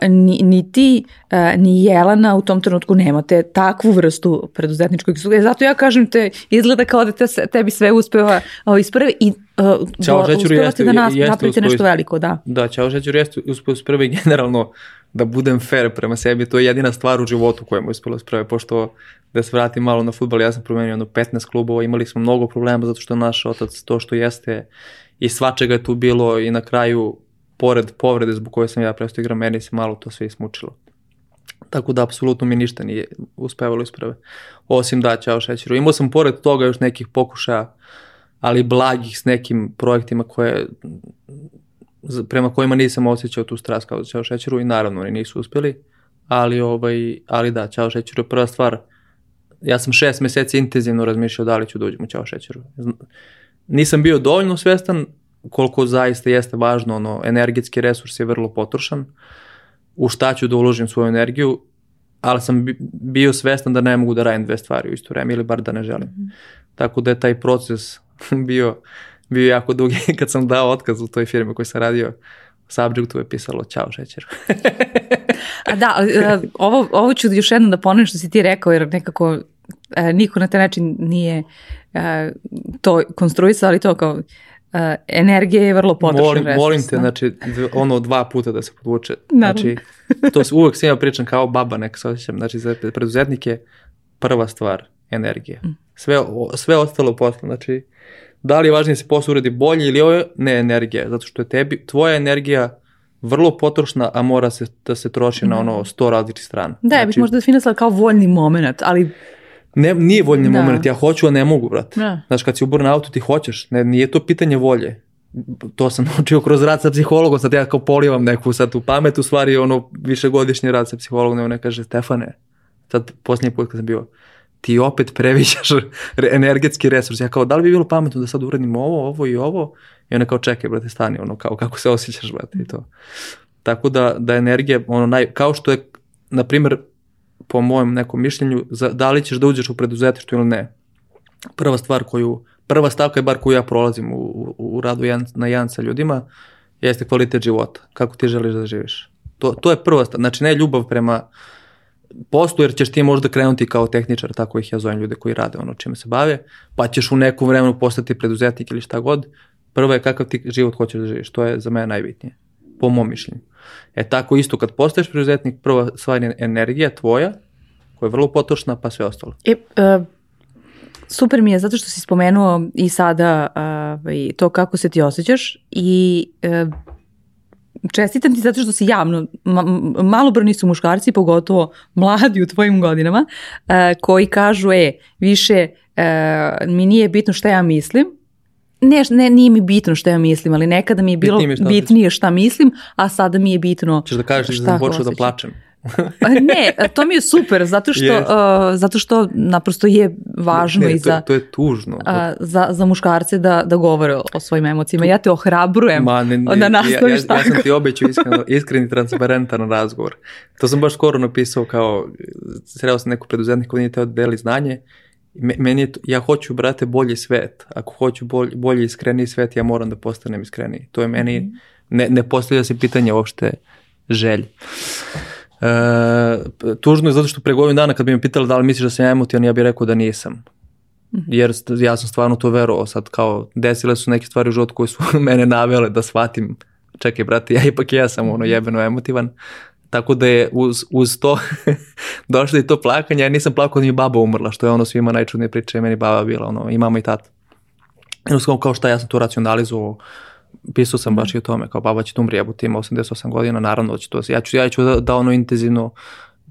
ni, ni ti, a, ni Jelena u tom trenutku nemate takvu vrstu preduzetničkog iskustva. E, Zato ja kažem te, izgleda kao da te, tebi sve uspeva o, iz prve i uh, Ćao, uspevate jeste- da nas, jeste napravite nešto veliko, da. Da, Ćao Šećer jeste uspio sprve generalno da budem fair prema sebi, to je jedina stvar u životu koja mu je uspjela sprve, pošto da se vratim malo na futbol, ja sam promenio jedno 15 klubova, imali smo mnogo problema zato što je naš otac to što jeste i svačega je tu bilo i na kraju pored povrede zbog koje sam ja prestao igram, meni se malo to sve ismučilo. Tako da apsolutno mi ništa nije uspevalo isprve. Osim da, Ćao Šećeru. Imao sam pored toga još nekih pokušaja, ali blagih s nekim projektima koje prema kojima nisam osjećao tu strast kao Ćao Šećeru i naravno oni nisu uspjeli, ali, ovaj, ali da, Ćao Šećeru je prva stvar. Ja sam šest meseci intenzivno razmišljao da li ću da uđem u Ćao Šećeru. Nisam bio dovoljno svestan koliko zaista jeste važno, ono, energetski resurs je vrlo potrošan, u šta ću da uložim svoju energiju, ali sam bi- bio svestan da ne mogu da radim dve stvari u isto vreme ili bar da ne želim. Tako da je taj proces bio, bio jako dugi. Kad sam dao otkaz u toj firmi u kojoj sam radio, subjectu je pisalo Ćao šećer. A da, ovo, ovo ću još jednom da ponovim što si ti rekao, jer nekako e, niko na taj način nije e, to konstruisao, ali to kao energija je vrlo potrošna molim, resurs. Molim te, znači, ono dva puta da se podvuče. Naravno. Znači, to se uvek svima pričam kao baba, neka se osjećam. Znači, za preduzetnike prva stvar, energija. Mm. Sve, sve ostalo posle, znači, da li je važnije da se posao uradi bolje ili ovo je, ne energija, zato što je tebi, tvoja energija vrlo potrošna, a mora se da se troši na ono sto različitih strana. Da, ja bih možda definisala kao voljni moment, ali Ne, nije voljni Da. moment, ja hoću, a ne mogu, brate. Da. Znaš, kad si u burnoutu ti hoćeš, ne, nije to pitanje volje. To sam naučio kroz rad sa psihologom, sad ja kao polivam neku sad u pamet, u stvari ono višegodišnji rad sa psihologom, nego ne kaže, Stefane, sad posljednji put kad sam bio, ti opet previđaš re- energetski resurs. Ja kao, da li bi bilo pametno da sad uradim ovo, ovo i ovo? I ona kao, čekaj, brate, stani, ono, kao, kako se osjećaš, brate, i to. Tako da, da energija, ono, naj, kao što je, na primjer, po mojem nekom mišljenju, za, da li ćeš da uđeš u preduzetništvo ili ne. Prva stvar koju, prva stavka je bar koju ja prolazim u, u, u radu jedan, na jedan sa ljudima, jeste kvalitet života. Kako ti želiš da živiš. To, to je prva stvar. Znači, ne ljubav prema poslu, jer ćeš ti možda krenuti kao tehničar, tako ih ja zovem ljude koji rade ono čime se bave, pa ćeš u nekom vremenu postati preduzetnik ili šta god. Prvo je kakav ti život hoćeš da živiš. To je za mene najbitnije. Po mom mišljenju. E tako isto kad postaješ preduzetnik, prva stvar je energija tvoja, koja je vrlo potrošna, pa sve ostalo. E, e, super mi je zato što si spomenuo i sada ovaj, to kako se ti osjećaš i e, čestitam ti zato što si javno, ma, malobrni su muškarci, pogotovo mladi u tvojim godinama, e, koji kažu, e, više e, mi nije bitno šta ja mislim, ne, ne, nije mi bitno šta ja mislim, ali nekada mi je bilo Bitnije mi šta bitnije šta mislim, a sada mi je bitno Češ da kažeš da šta sam počeo da plačem. Ne, to mi je super, zato što, Jest. uh, zato što naprosto je važno ne, i to, za, to je tužno. a, za, za muškarce da, da govore o, o svojim emocijama. Ja te ohrabrujem Ma, ne, ne, da nastaviš ja, ja, tako. ja sam ti obećao iskreno, iskren i transparentan razgovor. To sam baš skoro napisao kao, sreo sam neku preduzetnika koji nije teo da deli znanje. Me, meni je to, ja hoću, brate, bolji svet. Ako hoću bolji, bolji iskreniji svet, ja moram da postanem iskreniji. To je meni, Mhm. ne, ne postavlja se pitanje uopšte želje. E, tužno je zato što pre godinu dana kad bi me pitali da li misliš da sam ja emotivan, ja bih rekao da nisam. Jer st- ja sam stvarno to verovao sad kao desile su neke stvari u životu koje su mene navele da shvatim čekaj brate ja ipak jesam ono jebeno emotivan tako da je uz, uz to došlo i to plakanje ja nisam plakao da mi baba umrla što je ono svima najčudnije priče meni baba bila ono i mama i tata. Jednostavno kao šta ja sam to racionalizovao pisao sam baš i o tome, kao baba će tu umri, jebote ima 88 godina, naravno da će to, ja ću, ja ću da, da ono intenzivno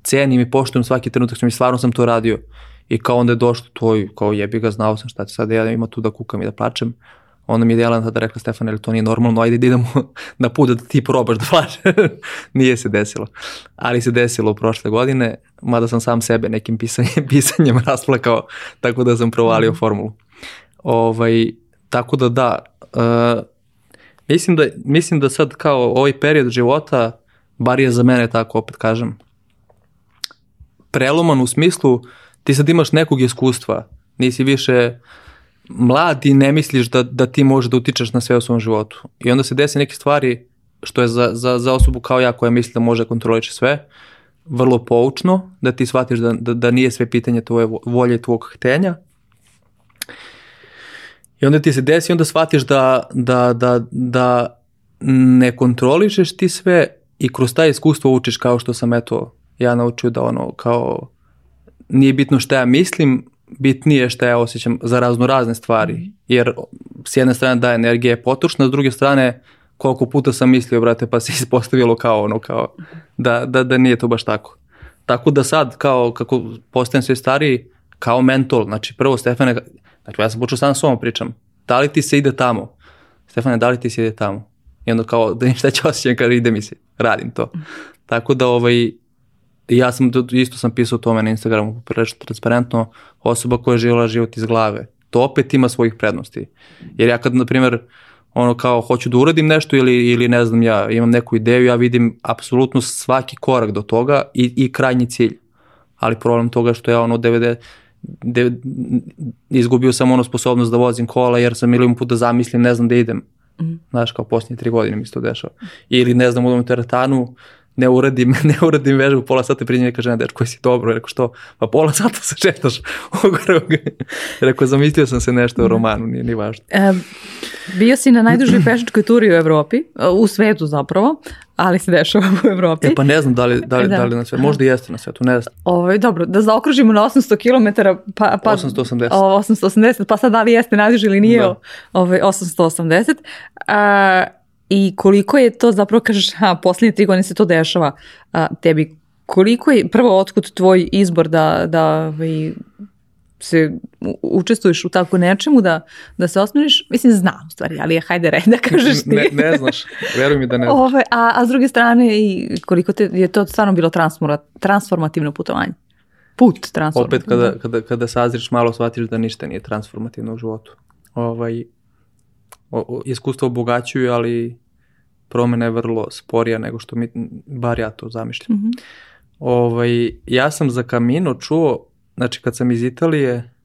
cenim i poštujem svaki trenutak što mi stvarno sam to radio. I kao onda je došlo to kao jebi ga, znao sam šta će sad ja ima tu da kukam i da plačem, onda mi je Jelena tada rekla Stefan, ili to nije normalno, ajde da idemo na put da ti probaš da plačeš. nije se desilo. Ali se desilo prošle godine, mada sam sam sebe nekim pisanjem, pisanjem rasplakao, tako da sam provalio formulu. Ovaj, tako da da, uh, mislim, da, mislim da sad kao ovaj period života, bar je za mene tako, opet kažem, preloman u smislu ti sad imaš nekog iskustva, nisi više mlad i ne misliš da, da ti možeš da utičeš na sve u svom životu. I onda se desi neke stvari što je za, za, za osobu kao ja koja misli da može da kontroliše sve, vrlo poučno, da ti shvatiš da, da, da nije sve pitanje tvoje vo- volje tvog htenja. I onda ti se desi, onda shvatiš da, da, da, da ne kontrolišeš ti sve i kroz ta iskustvo učiš kao što sam eto ja naučio da ono kao nije bitno šta ja mislim, bitnije je šta ja osjećam za razno razne stvari. Jer s jedne strane da energija je potrošna, s druge strane koliko puta sam mislio, brate, pa se ispostavilo kao ono, kao da, da, da nije to baš tako. Tako da sad, kao kako postajem sve stariji, kao mentor, znači prvo Stefane, znači ja sam počeo sam s ovom pričam, da li ti se ide tamo? Stefane, da li ti se ide tamo? I onda kao, da šta će osjećam kada ide mi se, radim to. Tako da ovaj, ja sam to- isto sam pisao o tome na Instagramu prilično transparentno, osoba koja je živjela život iz glave. To opet ima svojih prednosti. Jer ja kad, na primjer, ono kao hoću da uradim nešto ili, ili ne znam ja imam neku ideju, ja vidim apsolutno svaki korak do toga i, i krajnji cilj. Ali problem toga što ja ono 90, de, izgubio sam ono sposobnost da vozim kola jer sam milion puta zamislim, ne znam da idem. Znaš, kao posljednje tri godine mi se to dešava. Ili ne znam, u teretanu, ne uradim, ne uradim vežbu pola sata prije neka žena, dečko, si dobro, rekao što, pa pola sata se šetaš rekao, zamislio sam se nešto u romanu, nije ni važno. E, bio si na najdužoj pešačkoj turi u Evropi, u svetu zapravo, ali se dešava u Evropi. E pa ne znam da li, da li, da. da li na svetu, možda i jeste na svetu, ne znam. Ovo, ovaj, dobro, da zaokružimo na 800 km, pa, pa 880. 880, pa sad da li jeste najduži ili nije da. ovaj, 880. A, I koliko je to zapravo, kažeš, a, posljednje tri godine se to dešava a, tebi, koliko je, prvo, otkud tvoj izbor da, da ovaj, se učestvuješ u tako nečemu, da, da se osmiriš, mislim znam u stvari, ali je hajde red da kažeš ti. Ne, ne znaš, veruj mi da ne znaš. Ove, a, a s druge strane, i koliko te, je to stvarno bilo transformativno putovanje? Put transformativno. Opet kada, kada, kada sazriš malo shvatiš da ništa nije transformativno u životu. Ovaj, o, o, iskustvo obogaćuju, ali promena je vrlo sporija nego što mi, bar ja to zamišljam. Mm -hmm. ovaj, ja sam za Kamino čuo, znači kad sam iz Italije,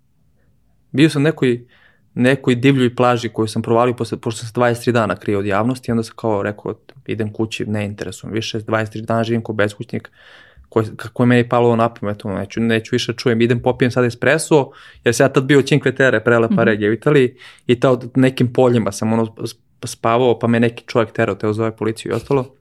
bio sam nekoj, nekoj divljoj plaži koju sam provalio posle, pošto sam 23 dana krio od javnosti, onda sam kao rekao, idem kući, ne interesujem više, 23 dana živim kao beskućnik, koji, kako je meni palo na pamet, neću, neću više čujem, idem popijem sad espresso, jer sam ja tad bio Cinque Terre, prelepa mm -hmm. regija u Italiji, i ta od nekim poljima sam ono spavao, pa me neki čovjek terao, teo zove policiju i ostalo,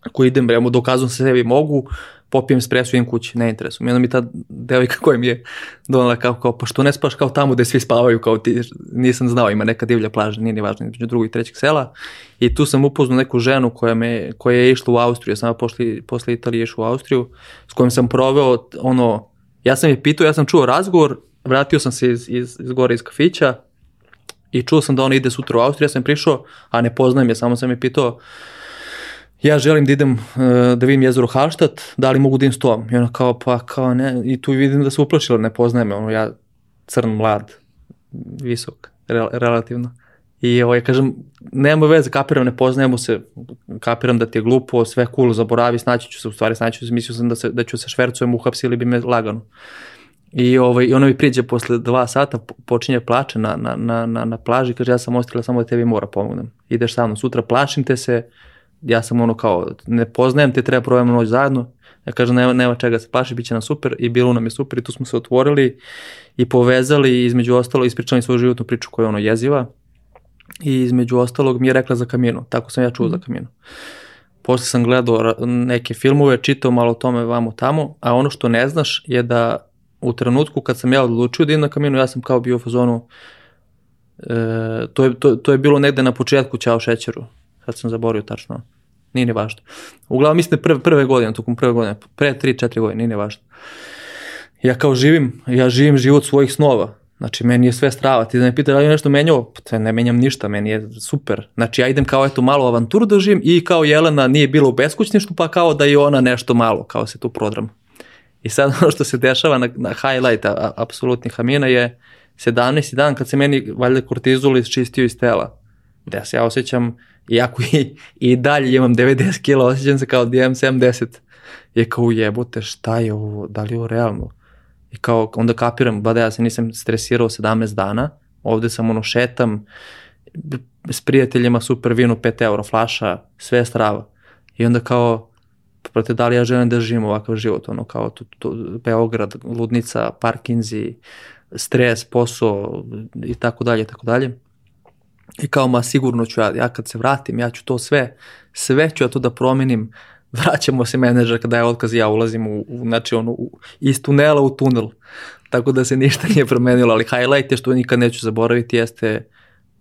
ako idem, ja mu dokazujem se sebi mogu, popijem espresso i idem kući, ne interesujem. I mi ta devojka koja mi je donala kao, kao, pa što ne spaš kao tamo gde svi spavaju, kao ti, nisam znao, ima neka divlja plaža, nije ni važno, između drugog i trećeg sela. I tu sam upoznao neku ženu koja, me, koja je išla u Austriju, ja sam posle, posle Italije išla u Austriju, s kojom sam proveo, ono, ja sam je pitao, ja sam čuo razgovor, vratio sam se iz, iz, iz gore iz kafića i čuo sam da ona ide sutra u Austriju, ja sam prišao, a ne poznajem je, samo sam je pitao, ja želim da idem uh, da vidim jezero Halštat, da li mogu da idem s tobom? I ona kao, pa kao ne, i tu vidim da se uplašila, ne poznaje me, ono, ja crn, mlad, visok, re, relativno. I ovaj, kažem, nema veze, kapiram, ne poznajemo se, kapiram da ti je glupo, sve cool, zaboravi, snaći ću se, u stvari snaći ću se, mislio sam da, se, da ću se švercujem, uhapsili bi me lagano. I, ovaj, i ona mi priđe posle dva sata, počinje plače na, na, na, na, na plaži, kaže ja sam ostila samo da tebi mora pomognem. Ideš sa mnom sutra, plašim te se, ja sam ono kao, ne poznajem te, treba provajamo noć zajedno, ja kažem nema, nema čega se plaši, bit će nam super i bilo nam je super i tu smo se otvorili i povezali i između ostalo ispričali svoju životnu priču koja je ono jeziva i između ostalog mi je rekla za kaminu, tako sam ja čuo za mhm. kaminu. Posle sam gledao neke filmove, čitao malo o tome vamo tamo, a ono što ne znaš je da u trenutku kad sam ja odlučio da idem na kaminu, ja sam kao bio u fazonu, e, to, je, to, to je bilo negde na početku Ćao šećeru, sad sam zaborio tačno, nije ni važno. Uglavnom mislim da prve, prve godine, tokom prve godine, pre 3-4 godine, nije ni važno. Ja kao živim, ja živim život svojih snova, Znači, meni je sve strava. Ti da me pita da li nešto menjao, pa ne menjam ništa, meni je super. Znači, ja idem kao eto malo avanturu da živim i kao Jelena nije bila u beskućništu, pa kao da je ona nešto malo, kao se tu prodram. I sad ono što se dešava na, na highlight apsolutnih amina je 17. dan kad se meni valjda kortizol isčistio iz tela. Da se ja osjećam, iako i, i dalje imam 90 kila, osjećam se kao da imam 70. Je kao jebote, šta je ovo, da li je ovo realno? I kao, onda kapiram, ba da ja se nisam stresirao 17 dana, ovde sam ono šetam, s prijateljima super vino 5 euro flaša, sve strava. I onda kao, prate, da li ja želim da živim ovakav život, ono kao to, to, Beograd, ludnica, parkinzi, stres, posao i tako dalje, tako dalje. I kao, ma sigurno ću ja, ja kad se vratim, ja ću to sve, sve ću ja to da promenim, vraćamo se menadžer kada je otkaz i ja ulazim u, u znači ono, u, iz tunela u tunel. Tako da se ništa nije promenilo, ali highlight je što nikad neću zaboraviti jeste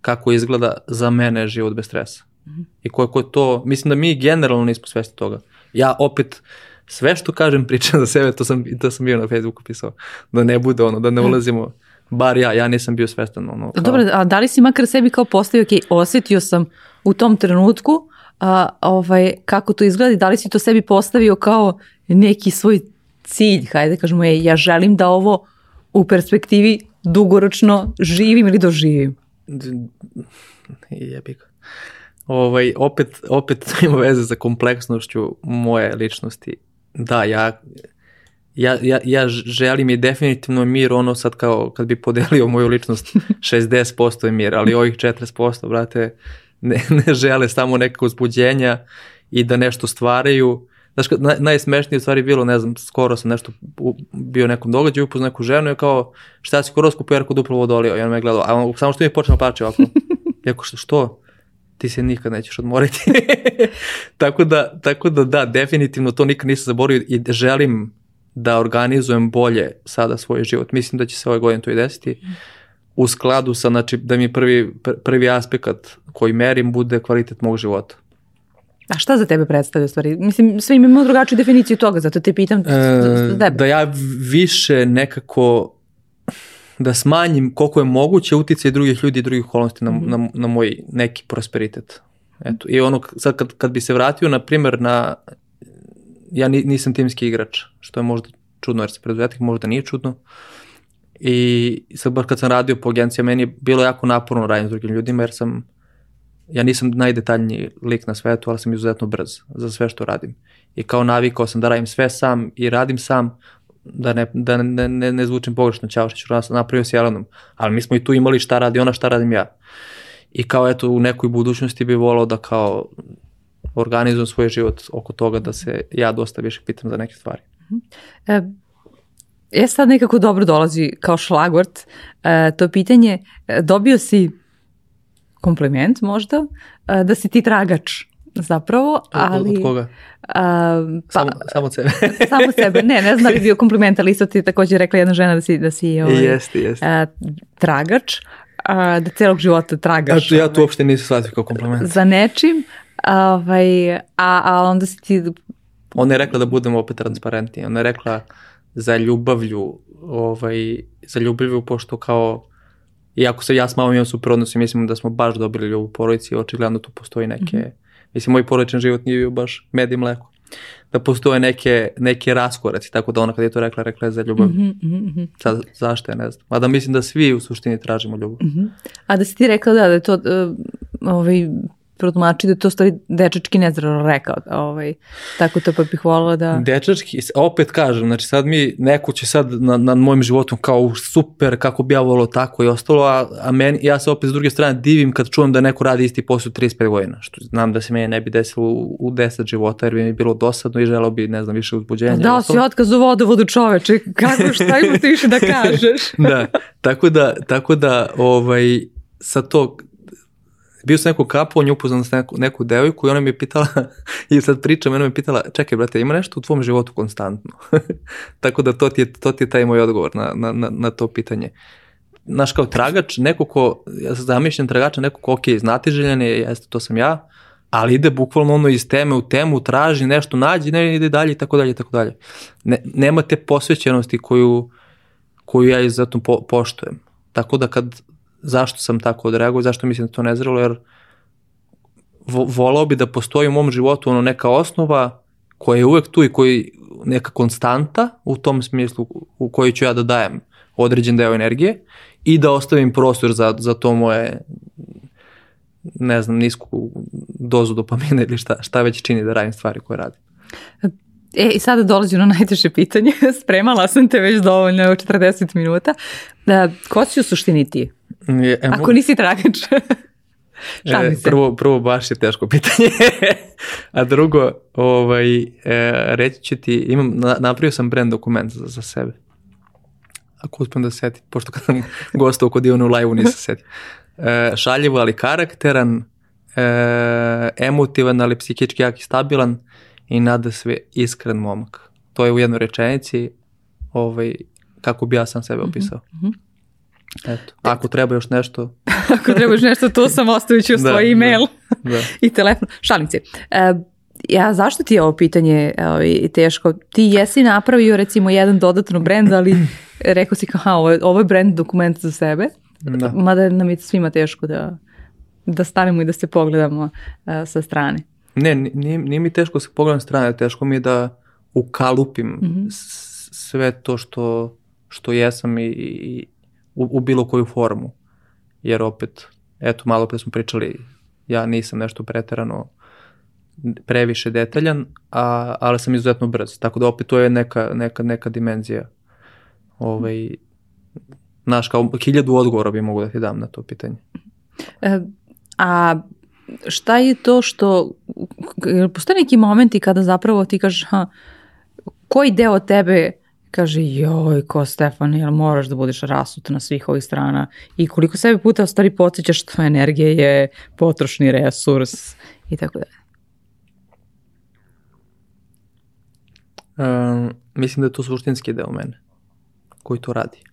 kako izgleda za mene život bez stresa. Mm -hmm. I koliko je to, mislim da mi generalno nismo svesni toga ja opet sve što kažem pričam za sebe, to sam, to sam bio na Facebooku pisao, da ne bude ono, da ne ulazimo, bar ja, ja nisam bio svestan. Ono, kao... Dobro, a da li si makar sebi kao postavio, ok, osetio sam u tom trenutku a, ovaj, kako to izgleda da li si to sebi postavio kao neki svoj cilj, hajde kažemo, je, ja želim da ovo u perspektivi dugoročno živim ili doživim? Jebik ovaj, opet, opet ima veze sa kompleksnošću moje ličnosti. Da, ja, ja, ja, ja želim i definitivno mir ono sad kao kad bi podelio moju ličnost 60% je mir, ali ovih 40% brate ne, ne žele samo neka uzbuđenja i da nešto stvaraju znaš, naj, najsmešnije stvari bilo, ne znam, skoro sam nešto u, bio nekom događaju, upoznao neku ženu i kao, šta si horoskopu, jer kod duplo vodolio, i on me gledao, a on, samo što mi je počeo plaće ovako. Ja što, što? Ti se nikad nećeš odmoriti. tako, da, tako da da, definitivno to nikad nisam zaboravio i želim da organizujem bolje sada svoj život. Mislim da će se ove godine to i desiti. U skladu sa, znači, da mi prvi, prvi aspekt koji merim bude kvalitet mog života. A šta za tebe predstavlja stvari? Mislim, sve imamo drugačiju definiciju toga, zato te pitam e, tebe. Da ja više nekako da smanjim koliko je moguće utjecaj drugih ljudi i drugih okolnosti na, mm -hmm. na, na moj neki prosperitet. Eto. I ono, sad kad, kad bi se vratio, na primjer, na, ja nisam timski igrač, što je možda čudno, jer se preduzetnik možda nije čudno. I sad baš kad sam radio po agencija, meni je bilo jako naporno raditi s drugim ljudima, jer sam ja nisam najdetaljniji lik na svetu, ali sam izuzetno brz za sve što radim. I kao navikao sam da radim sve sam i radim sam, da ne, da ne, ne, ne zvučim pogrešno, ćao što ću napravio s Jelenom, ali mi smo i tu imali šta radi ona, šta radim ja. I kao eto u nekoj budućnosti bi volao da kao organizujem svoj život oko toga da se ja dosta više pitam za neke stvari. E, je sad nekako dobro dolazi kao šlagvort e, to pitanje, e, dobio si kompliment možda, e, da si ti tragač zapravo, ali... Od, koga? A, pa, samo, samo sebe. samo sebe, ne, ne znam da bi bio kompliment, ali isto ti takođe rekla jedna žena da si, da si ovaj, jeste, jeste. A, tragač, a, da celog života tragaš. A, ja ovaj, uopšte nisam shvatio kao kompliment. Za nečim, ovaj, a, a onda si ti... Ona je rekla da budemo opet transparentni, ona je rekla za ljubavlju, ovaj, za ljubavlju, pošto kao Iako se ja s mamom imam super odnos i mislim da smo baš dobili ljubav u porodici, očigledno tu postoji neke, mm -hmm. mislim moj porodičan život nije bio baš med i mleko. Da postoje neke, neke raskoraci, tako da ona kad je to rekla, rekla je za ljubav. Mm -hmm. Sad, zašto je, ne znam. Mada mislim da svi u suštini tražimo ljubav. Mm -hmm. A da si ti rekla da, da je to uh, ovaj, protumači da to stvari dečački nezdravo rekao. Ovaj, tako to pa bih volila da... Dečački, opet kažem, znači sad mi, neko će sad na, nad mojim životom kao super, kako bi ja volio tako i ostalo, a, a meni, ja se opet s druge strane divim kad čujem da neko radi isti posao 35 godina, što znam da se meni ne bi desilo u, u 10 života, jer bi mi bilo dosadno i želeo bi, ne znam, više uzbuđenja. Da, si otkaz u vodovodu čoveče, kako, šta ima ti više da kažeš? da, tako da, tako da, ovaj, sa to, bio sam neku kapu, on je upoznan sa neku, neku devojku i ona mi je pitala, i sad pričam, ona mi je pitala, čekaj brate, ima nešto u tvom životu konstantno? Tako da to ti, je, to ti je taj moj odgovor na, na, na, na to pitanje. Znaš, kao tragač, neko ko, ja sam zamišljen tragača, neko ko, ok, znati željan je, jeste, to sam ja, ali ide bukvalno ono iz teme u temu, traži nešto, nađi, ne ide dalje i tako dalje i tako dalje. Ne, nema te posvećenosti koju, koju ja izuzetno po, poštujem. Tako da kad zašto sam tako odreagovao, zašto mislim da to nezrelo, jer vo, volao bi da postoji u mom životu ono neka osnova koja je uvek tu i koji neka konstanta u tom smislu u kojoj ću ja da dajem određen deo energije i da ostavim prostor za, za to moje ne znam, nisku dozu dopamina ili šta, šta već čini da radim stvari koje radim. E, i sada dolazi ono najteže pitanje. Spremala sam te već dovoljno, 40 minuta. Da, ko si u suštini ti? Je, emo... Ako nisi tragač. Šta e, prvo, prvo baš je teško pitanje. A drugo, ovaj, e, reći ću ti, imam, na, napravio sam brand dokument za, za sebe. Ako uspem da se setim, pošto kad sam gostao kod Ivana u live-u nisam setim. E, šaljivo, ali karakteran, e, emotivan, ali psihički jak i stabilan i nada sve iskren momak. To je u jednoj rečenici ovaj, kako bi ja sam sebe opisao. Mm -hmm. Eto, ako treba još nešto... ako treba još nešto, to sam ostavit ću da, svoj e-mail da, da. i telefon. Šalim se. E, ja, zašto ti je ovo pitanje ovaj, teško? Ti jesi napravio recimo jedan dodatno brend, ali rekao si kao, ovo, ovo je brand dokument za sebe, da. mada nam je svima teško da, da stanemo i da se pogledamo uh, sa strane. Ne, nije, nije mi teško da se pogledam strane, teško mi je da ukalupim mm -hmm. sve to što, što jesam i, i, u, u bilo koju formu. Jer opet, eto, malo pre smo pričali, ja nisam nešto preterano previše detaljan, a, ali sam izuzetno brz. Tako da opet to je neka, neka, neka dimenzija. Ovaj, znaš, kao hiljadu odgovora bi mogu da ti dam na to pitanje. E, a šta je to što, postoje neki momenti kada zapravo ti kažeš, ha, koji deo tebe kaže, joj, ko Stefan, jel moraš da budeš rasut na svih ovih strana i koliko sebe puta stvari podsjećaš što energija je potrošni resurs i tako dalje. Um, mislim da je to suštinski deo mene koji to radi.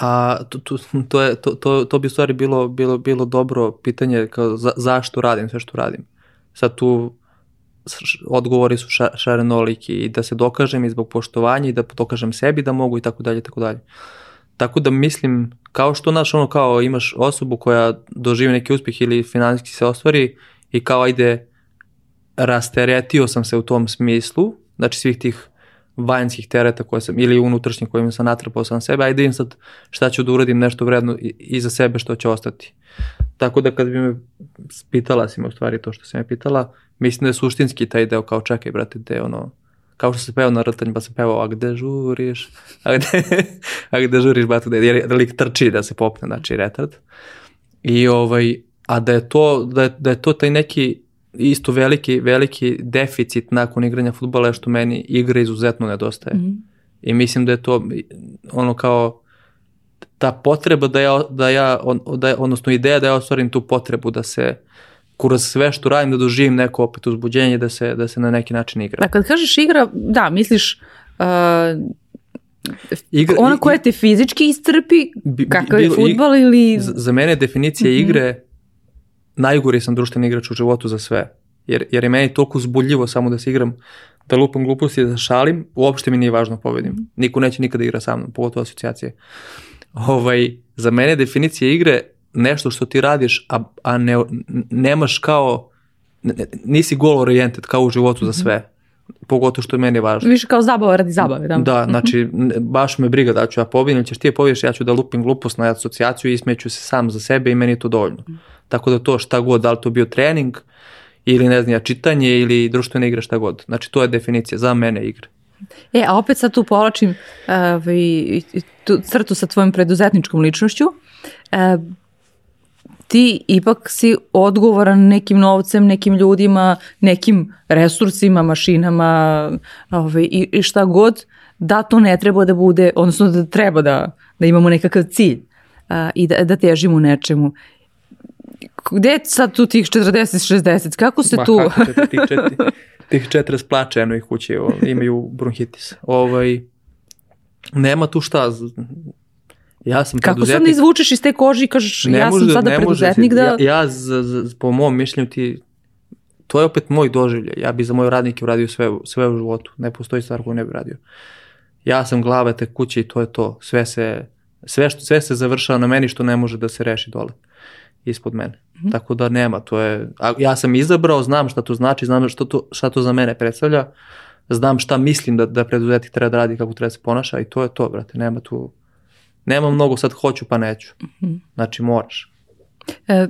A to, to, to, je, to, to, to bi u stvari bilo, bilo, bilo dobro pitanje kao za, zašto radim sve što radim. Sad tu odgovori su ša, šarenoliki i da se dokažem i zbog poštovanja i da dokažem sebi da mogu i tako dalje tako dalje. Tako da mislim, kao što naš ono kao imaš osobu koja doživi neki uspjeh ili finansijski se ostvari i kao ajde rasteretio sam se u tom smislu, znači svih tih vanjskih tereta koje sam, ili unutrašnjih kojima sam natrpao sam sebe, ajde im sad šta ću da uradim nešto vredno i, za sebe što će ostati. Tako da kad bi me pitala si me u stvari to što si me pitala, mislim da je suštinski taj deo kao čekaj brate, gde ono, kao što se pevao na rtanj, pa sam pevao, a gde žuriš, a gde, a gde žuriš, brate, jer lik trči da se popne, znači retard. I ovaj, a da je to, da je, da je to taj neki isto veliki, veliki deficit nakon igranja futbola je što meni igra izuzetno nedostaje. Mm -hmm. I mislim da je to ono kao ta potreba da ja, da ja on, da, odnosno ideja da ja ostvarim tu potrebu da se kroz sve što radim da doživim neko opet uzbuđenje da se, da se na neki način igra. Da, kad kažeš igra, da, misliš uh, igra, ona koja te fizički iscrpi, kakav je futbol ili... Za mene definicija mm -hmm. igre najgori sam društveni igrač u životu za sve. Jer, jer je meni toliko zbuljivo samo da se igram, da lupam gluposti, da šalim, uopšte mi nije važno da pobedim. Mhm. Niko neće nikada igra sa mnom, pogotovo asocijacije. Ovaj, za mene definicija igre nešto što ti radiš, a, a ne, nemaš kao, nisi goal oriented kao u životu za mhm. sve. Pogotovo što je meni važno. Više kao zabava radi zabave. Da, da znači baš me briga da ću ja pobedim, ćeš ti je pobediš, ja ću da lupim glupost na asocijaciju i ismeću se sam za sebe i meni je to dovoljno. Tako da to šta god, da li to bio trening ili ne znam ja, čitanje ili društvena igra šta god. Znači to je definicija za mene igre. E, a opet sad tu povlačim uh, tu crtu sa tvojom preduzetničkom ličnošću. Uh, ti ipak si odgovoran nekim novcem, nekim ljudima, nekim resursima, mašinama ovaj, i, i šta god, da to ne treba da bude, odnosno da treba da, da imamo nekakav cilj uh, i da, da težimo nečemu gde je sad tu tih 40-60? Kako se Ma, tu... Kako četiri, tih, četiri, tih 40 plaća eno ih kući, imaju bronhitis. Ovaj, nema tu šta, ja sam Kako sad ne izvučeš iz te kože i kažeš ne ja može, sam sada preduzetnik da... Ja, ja z, z, po mom mišljenju ti, to je opet moj doživlje. Ja bi za moje radnike uradio sve, sve u životu. Ne postoji stvar koju ne bi radio. Ja sam glava te kuće i to je to. Sve se, sve, što, sve se završava na meni što ne može da se reši dole ispod mene. Mm -hmm. Tako da nema, to je, a ja sam izabrao, znam šta to znači, znam šta to, šta to za mene predstavlja, znam šta mislim da, da preduzetnik treba da radi, kako treba da se ponaša i to je to, brate, nema tu, nema mnogo sad hoću pa neću. Mm -hmm. Znači moraš. E,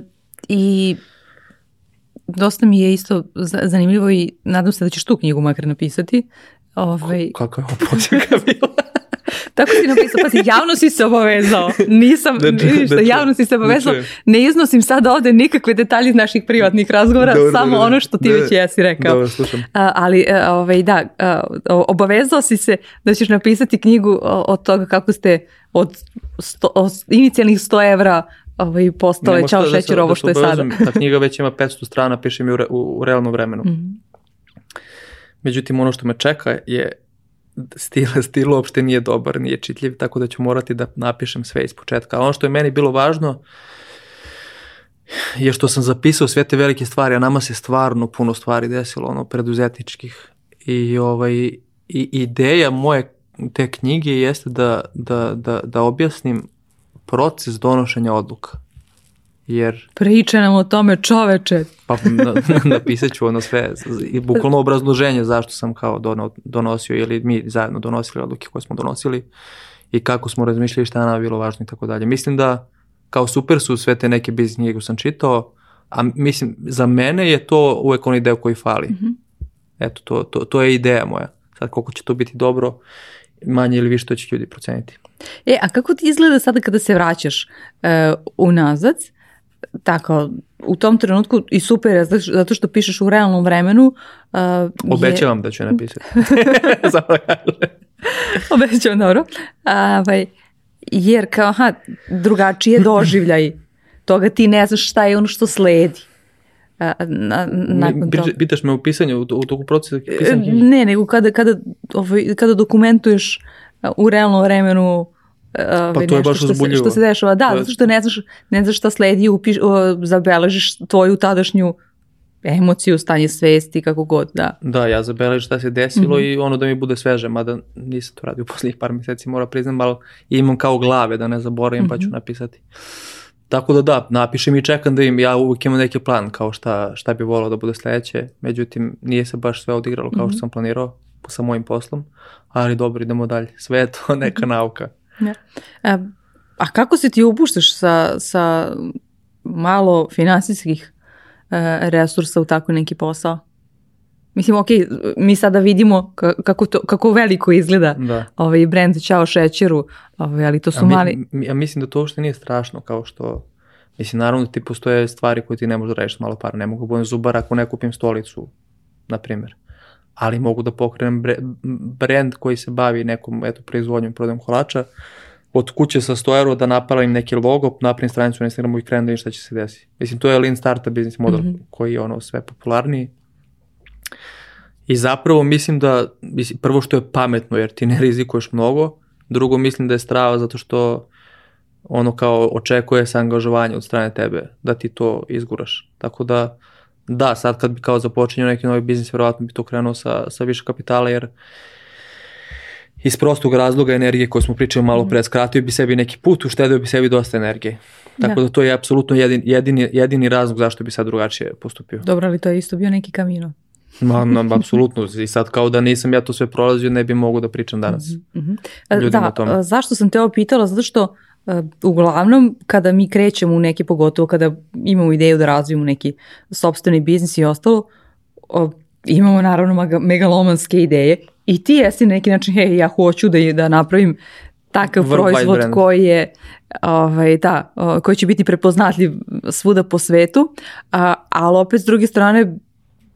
I dosta mi je isto zanimljivo i nadam se da ćeš tu knjigu makar napisati. Ovaj... Kako je ovo bila? Tako si napisao, pa si javno si se obavezao. Nisam, da, ništa, da, javno si se obavezao. Da ne iznosim sad ovde nikakve detalje iz naših privatnih razgovora, dobro, samo dobro, ono što ti već jesi rekao. Dobro, slušam. A, ali, e, ovaj, da, obavezao si se da ćeš napisati knjigu od toga kako ste od, sto, od inicijalnih 100 evra ovaj, postale čao da šećer ovo da što je sada. Ta knjiga već ima 500 strana, pišem je u, re, u, u realnom vremenu. Mm -hmm. Međutim, ono što me čeka je stil, stil uopšte nije dobar, nije čitljiv, tako da ću morati da napišem sve iz početka. A ono što je meni bilo važno je što sam zapisao sve te velike stvari, a nama se stvarno puno stvari desilo, ono, preduzetničkih. I, ovaj, i ideja moje te knjige jeste da, da, da, da objasnim proces donošenja odluka. Jer... Priče nam o tome čoveče. Pa na, napisat ću ono sve, bukvalno obrazloženje zašto sam kao dono, donosio ili mi zajedno donosili odluke koje smo donosili i kako smo razmišljali šta nam je bilo važno i tako dalje. Mislim da kao super su sve te neke biznis knjige sam čitao, a mislim za mene je to uvek onaj deo koji fali. Mm -hmm. Eto, to, to, to je ideja moja. Sad koliko će to biti dobro, manje ili više to će ljudi proceniti. E, a kako ti izgleda sada kada se vraćaš uh, unazad? Tako u tom trenutku i super je zato što pišeš u realnom vremenu. Uh, Obećavam je... da ću napisati. Da. Obećavam, dobro. Ovaj, jer kao, aha, drugačije doživljaj toga ti ne znaš šta je ono što sledi. A, na, nakon toga. Pitaš me u pisanju, u, u toku procesa pisanja? Ne, nego kada, kada, ovaj, kada dokumentuješ u realnom vremenu Ove, pa to je baš što se, što se dešava. Da, zato što ne znaš, ne znaš šta sledi, upiš, o, zabeležiš tvoju tadašnju emociju, stanje svesti, kako god, da. Da, ja zabeležim šta se desilo mm -hmm. i ono da mi bude sveže, mada nisam to radio u poslednjih par meseci, mora priznam, ali imam kao glave da ne zaboravim, mm -hmm. pa ću mhm. napisati. Tako da da, napišem i čekam da im, ja uvijek imam neki plan kao šta, šta bi volao da bude sledeće, međutim nije se baš sve odigralo kao što mhm. sam planirao sa mojim poslom, ali dobro, idemo dalje. Sve je to neka nauka. Ja. A, a kako se ti upuštaš sa, sa malo finansijskih e, resursa u tako neki posao? Mislim, ok, mi sada vidimo kako, to, kako veliko izgleda da. ovaj brand Ćao šećeru, ovaj, ali to su a mi, mali... Ja mislim da to uopšte nije strašno, kao što... Mislim, naravno da ti postoje stvari koje ti ne možeš da rešiš malo para. Ne mogu da budem zubar ako ne kupim stolicu, na primjer. Ali mogu da pokrenem brand koji se bavi nekom eto, proizvodnjom, prodajom kolača, od kuće sa 100 euro da napravim neki logo, napravim stranicu na Instagramu i krenem da vidim šta će se desiti. Mislim, to je lean startup business model mm -hmm. koji je ono sve popularniji I zapravo mislim da, mislim, prvo što je pametno jer ti ne rizikuješ mnogo, drugo mislim da je strava zato što ono kao očekuje se angažovanje od strane tebe, da ti to izguraš. Tako da, da, sad kad bi kao započinio neki novi biznis, verovatno bi to krenuo sa, sa više kapitala, jer iz prostog razloga energije koje smo pričali malo pre, skratio bi sebi neki put, uštedeo bi sebi dosta energije. Tako da, da to je apsolutno jedin, jedini, jedini razlog zašto bi sad drugačije postupio. Dobro, ali to je isto bio neki kamino. Ma, no, apsolutno. I sad kao da nisam ja to sve prolazio, ne bi mogu da pričam danas. Mm -hmm. Da, o tome. zašto sam te ovo pitala? Zato što uh, uglavnom kada mi krećemo u neki, pogotovo kada imamo ideju da razvijemo neki sobstveni biznis i ostalo, imamo naravno megalomanske ideje i ti jesi na neki način, hej, ja hoću da, da napravim takav Vrlo proizvod koji je ovaj, da, koji će biti prepoznatljiv svuda po svetu, a, ali opet s druge strane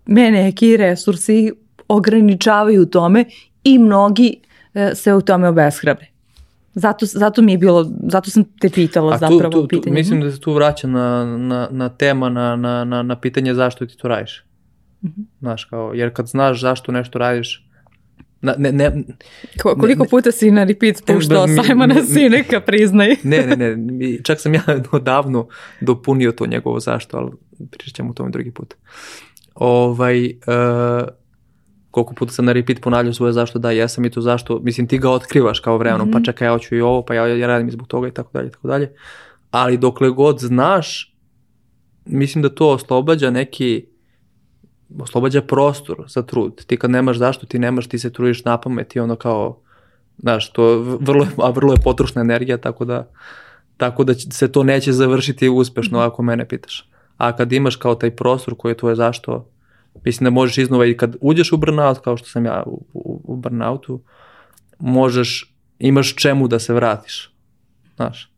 me neki resursi ograničavaju u tome i mnogi e, se u tome obeshrabre. Zato, zato mi je bilo, zato sam te pitala A tu, zapravo tu, pitanje. Mislim da se tu vraća na, na, na tema, na, na, na, na pitanje zašto ti to radiš. Mm -hmm. Znaš, kao, jer kad znaš zašto nešto radiš, Na, ne, ne, Ko, koliko ne, puta si na repeat puštao Simona Sineka, priznaj. ne, ne, ne, čak sam ja odavno dopunio to njegovo zašto, ali pričat ćemo o tome drugi put ovaj, uh, koliko puta sam na repeat ponavljao svoje zašto da, jesam i to zašto, mislim ti ga otkrivaš kao vremenom, mm -hmm. pa mhm. čekaj ja hoću i ovo, pa ja, ja radim zbog toga i tako dalje, tako dalje. Ali dokle god znaš, mislim da to oslobađa neki, oslobađa prostor za trud. Ti kad nemaš zašto, ti nemaš, ti se trudiš na pamet i ono kao, znaš, to vrlo, a vrlo je potrošna energija, tako da, tako da se to neće završiti uspešno ako mene pitaš a kad imaš kao taj prostor koji je tvoje zašto, mislim da možeš iznova i kad uđeš u burnout, kao što sam ja u, u, u burnoutu, možeš, imaš čemu da se vratiš, znaš.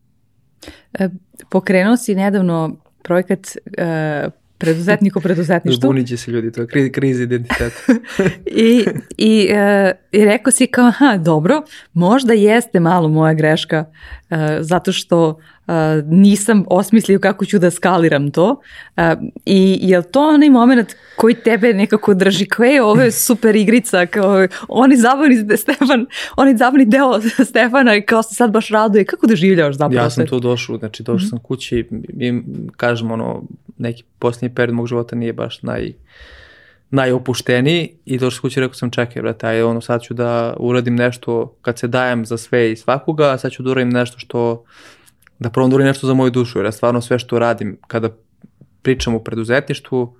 E, pokrenuo si nedavno projekat e, preduzetnik u preduzetništvu. Zbunit će se ljudi, to je kriz, kriz identiteta. I, i, e, I rekao si kao, aha, dobro, možda jeste malo moja greška zato što Uh, nisam osmislio kako ću da skaliram to. Uh, i je li to onaj moment koji tebe nekako drži kao je ovo je super igrica kao oni zabavni Stefan oni zabavni deo Stefana i kao se sad baš raduje. Kako doživljavaš zapravo ja sam tu došao znači došao mm -hmm. sam kući i kažem ono neki posljednji period mog života nije baš naj najopušteniji i došao kući rekao sam čekaj brate aj ono sad ću da uradim nešto kad se dajem za sve i svakoga sad ću da uradim nešto što da prvom nešto za moju dušu, jer ja stvarno sve što radim kada pričam o preduzetništvu,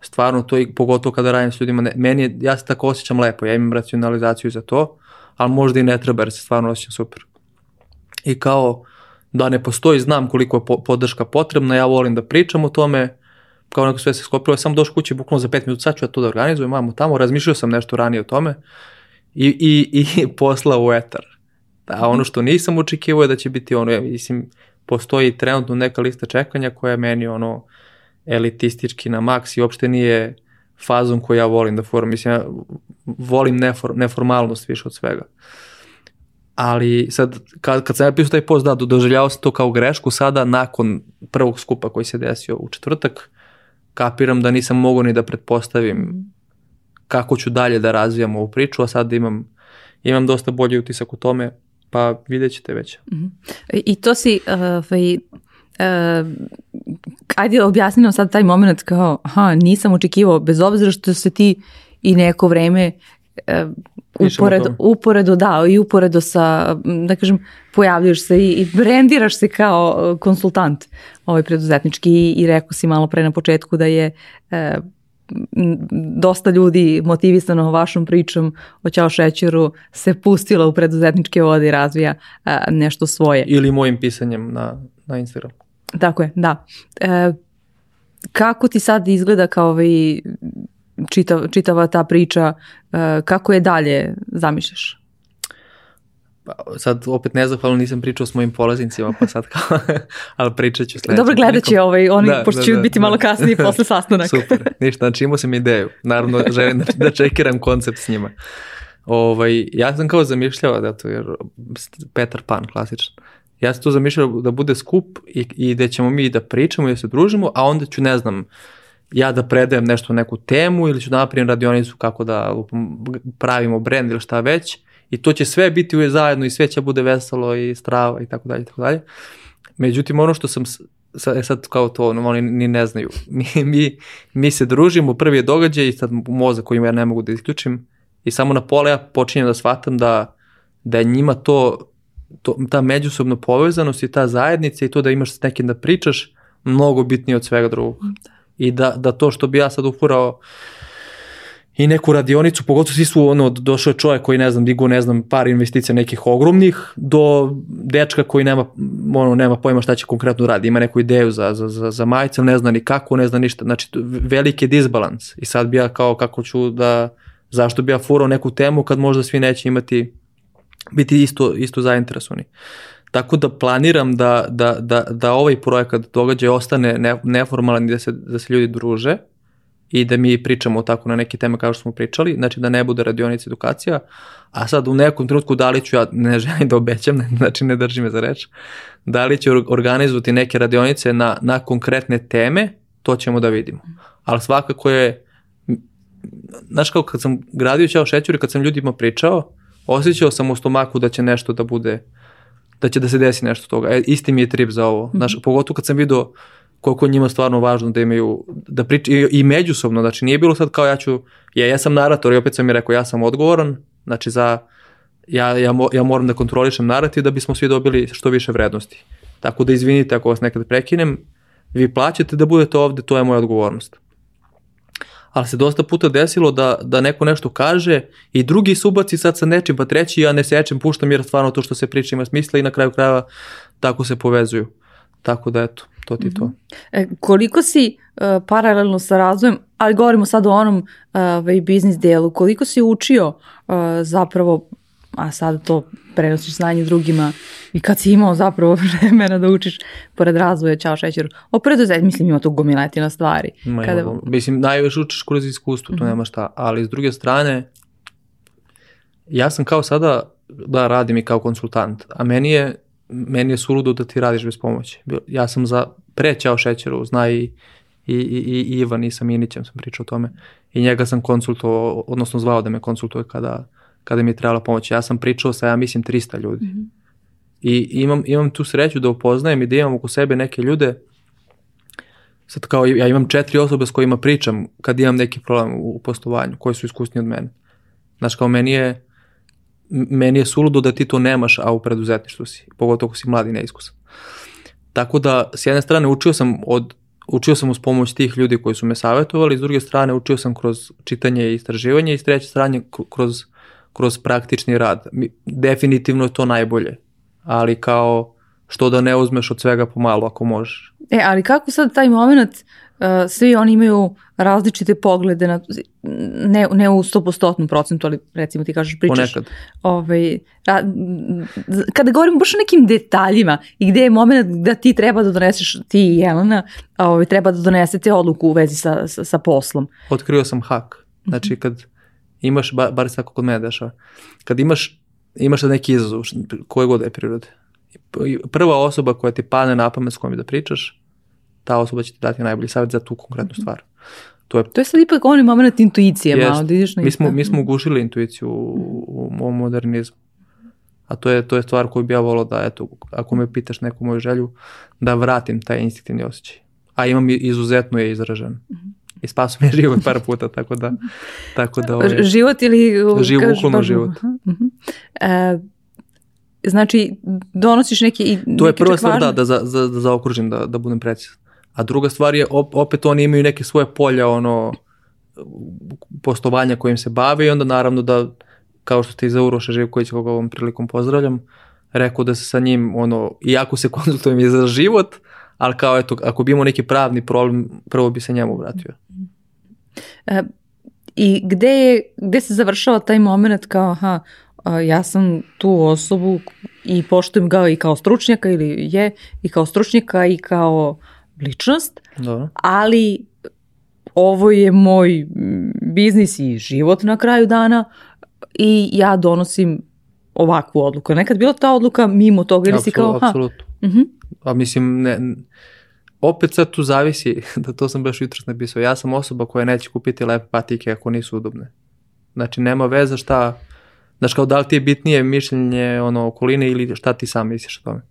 stvarno to i pogotovo kada radim s ljudima, ne, meni je, ja se tako osjećam lepo, ja imam racionalizaciju za to, ali možda i ne treba jer se stvarno osjećam super. I kao da ne postoji, znam koliko je po, podrška potrebna, ja volim da pričam o tome, kao neko sve se skopilo, sam došao kući bukvalno za pet minuta, sad ću ja to da organizujem, mamo tamo, razmišljao sam nešto ranije o tome i, i, i poslao u etar. A ono što nisam očekivao je da će biti ono, ja mislim, postoji trenutno neka lista čekanja koja je meni ono elitistički na maks i uopšte nije fazom koju ja volim da forum. Mislim, ja volim nefor, neformalnost više od svega. Ali sad, kad, kad sam ja pisao taj post, da, doželjavao sam to kao grešku, sada nakon prvog skupa koji se desio u četvrtak, kapiram da nisam mogao ni da pretpostavim kako ću dalje da razvijam ovu priču, a sad imam, imam dosta bolji utisak u tome, pa vidjet ćete već. Mm -hmm. I to si, uh, uh, ajde objasni nam sad taj moment kao, aha, nisam očekivao, bez obzira što se ti i neko vreme uh, uporedo, uporedo, da, i uporedo sa, da kažem, pojavljaš se i, i brendiraš se kao konsultant ovaj preduzetnički i, i rekao si malo pre na početku da je uh, dosta ljudi motivisano vašom pričom o Ćao šećeru se pustila u preduzetničke vode i razvija a, nešto svoje. Ili mojim pisanjem na, na Instagram. Tako je, da. E, kako ti sad izgleda kao ovaj čitav, čitava ta priča, e, kako je dalje zamišljaš? Pa, sad opet nezahvalno nisam pričao s mojim polaznicima, pa sad kao, ali pričat ću sledeće. Dobro, gledat će ovaj, oni, da, pošto da, će da, biti da. malo kasnije posle sastanak. Super, ništa, znači imao sam ideju. Naravno, želim da, da čekiram koncept s njima. Ovaj, ja sam kao zamišljao, da to je Petar Pan, klasičan. Ja sam to zamišljao da bude skup i, i da ćemo mi da pričamo i da se družimo, a onda ću, ne znam, ja da predajem nešto neku temu ili ću da napravim radionicu kako da pravimo brend ili šta već i to će sve biti uvijek zajedno i sve će bude veselo i strava i tako dalje i tako dalje. Međutim, ono što sam sad, e, sad kao to, ono, oni ni ne znaju. Mi, mi, mi se družimo, prvi je događaj i sad mozak koji ja ne mogu da isključim i samo na pola ja počinjem da shvatam da, da je njima to, to, ta međusobna povezanost i ta zajednica i to da imaš s nekim da pričaš mnogo bitnije od svega drugog. Da. I da, da to što bi ja sad ufurao i neku radionicu, pogotovo svi su ono, došao je čovjek koji ne znam, digu ne znam, par investicija nekih ogromnih, do dečka koji nema, ono, nema pojma šta će konkretno radi, ima neku ideju za, za, za, za majice, ne zna ni kako, ne zna ništa, znači veliki disbalans i sad bi ja kao kako ću da, zašto bi ja furao neku temu kad možda svi neće imati, biti isto, isto zainteresovani. Tako da planiram da, da, da, da ovaj projekat događaj ostane ne, neformalan i da se, da se ljudi druže, i da mi pričamo tako na neke teme kao što smo pričali, znači da ne bude radionica edukacija, a sad u nekom trenutku da li ću, ja ne želim da obećam, ne, znači ne držim me za reč, da li ću organizovati neke radionice na, na konkretne teme, to ćemo da vidimo. Ali svakako je, znaš kao kad sam gradio Ćao šećur i kad sam ljudima pričao, osjećao sam u stomaku da će nešto da bude, da će da se desi nešto toga. E, isti mi je trip za ovo. Znaš, mm -hmm. pogotovo kad sam vidio koliko njima stvarno važno da imaju, da pričaju i, i međusobno, znači nije bilo sad kao ja ću, ja, ja sam narator i opet sam mi rekao ja sam odgovoran, znači za, ja, ja, mo, ja moram da kontrolišem narativ da bismo svi dobili što više vrednosti. Tako da izvinite ako vas nekad prekinem, vi plaćate da budete ovde, to je moja odgovornost. Ali se dosta puta desilo da, da neko nešto kaže i drugi subaci sad sa nečim, pa treći ja ne sečem, puštam jer stvarno to što se priča ima smisla i na kraju krajeva tako se povezuju. Tako da eto, to ti to. E, koliko si uh, paralelno sa razvojem, ali govorimo sad o onom uh, biznis delu, koliko si učio uh, zapravo, a sad to prenosiš znanje drugima i kad si imao zapravo vremena da učiš pored razvoja Ćao šećer, o preduzet, mislim ima tu gomiletina stvari. Ma, Kada... Mislim, najviše učiš kroz iskustvo, to mm -hmm. nema šta, ali s druge strane, ja sam kao sada, da radim i kao konsultant, a meni je meni je suludo da ti radiš bez pomoći. Ja sam za prećao šećeru, zna i, i, i, i Ivan i sa Minićem sam pričao o tome i njega sam konsultovao, odnosno zvao da me konsultuje kada, kada mi je trebala pomoć. Ja sam pričao sa, ja mislim, 300 ljudi. Mm -hmm. I imam, imam tu sreću da upoznajem i da imam oko sebe neke ljude sad kao ja imam četiri osobe s kojima pričam kad imam neki problem u poslovanju, koji su iskusni od mene. Znaš, kao meni je, meni je suludo da ti to nemaš, a u preduzetništvu si, pogotovo ako si mladi i neiskusan. Tako da, s jedne strane, učio sam od učio sam uz pomoć tih ljudi koji su me savjetovali, s druge strane učio sam kroz čitanje i istraživanje i s treće strane kroz, kroz praktični rad. Definitivno je to najbolje, ali kao što da ne uzmeš od svega pomalo ako možeš. E, ali kako sad taj moment svi oni imaju različite poglede na, ne, ne u 100% procentu, ali recimo ti kažeš pričaš. Ponekad. Ovaj, a, kada govorimo baš o nekim detaljima i gde je moment da ti treba da doneseš, ti i Jelena, ovaj, treba da donesete odluku u vezi sa, sa, sa poslom. Otkrio sam hak. Znači kad imaš, bar, bar se tako kod mene dešava, kad imaš, imaš neki izazov, koje god je prirode, prva osoba koja ti pane na pamet s kojom da pričaš, ta osoba će ti dati najbolji savjet za tu konkretnu stvar. To je, to je sad ipak onaj moment intuicije jest. malo, da ideš na mi smo, mi smo ugušili intuiciju u, u, u modernizmu. A to je, to je stvar koju bi ja volao da, eto, ako me pitaš neku moju želju, da vratim taj instinktivni osjećaj. A imam izuzetno je izražen. Mm -hmm. I spasu mi je život par puta, tako da... Tako da ovaj, život ili... Živ, uklonu život. Uh -huh. e, znači, donosiš neki... I, to je prva stvar, da, da, za, za, da zaokružim, da, da budem precizan. A druga stvar je, opet oni imaju neke svoje polja, ono, postovanja kojim se bave i onda naravno da, kao što ste iza Uroša Živkovića, koga ovom prilikom pozdravljam, rekao da se sa njim, ono, iako se konsultujem i za život, ali kao eto, ako bi imao neki pravni problem, prvo bi se njemu vratio. E, I gde, je, gde se završava taj moment kao, aha, ja sam tu osobu i poštujem ga i kao stručnjaka ili je i kao stručnjaka i kao ličnost, Dobro. ali ovo je moj biznis i život na kraju dana i ja donosim ovakvu odluku. Nekad bila ta odluka mimo toga ili si kao... Apsolutno. Uh. -huh. A mislim, ne, opet sad tu zavisi, da to sam baš jutros napisao, ja sam osoba koja neće kupiti lepe patike ako nisu udobne. Znači, nema veze šta, znači kao da li ti je bitnije mišljenje ono, okoline ili šta ti sam misliš o tome.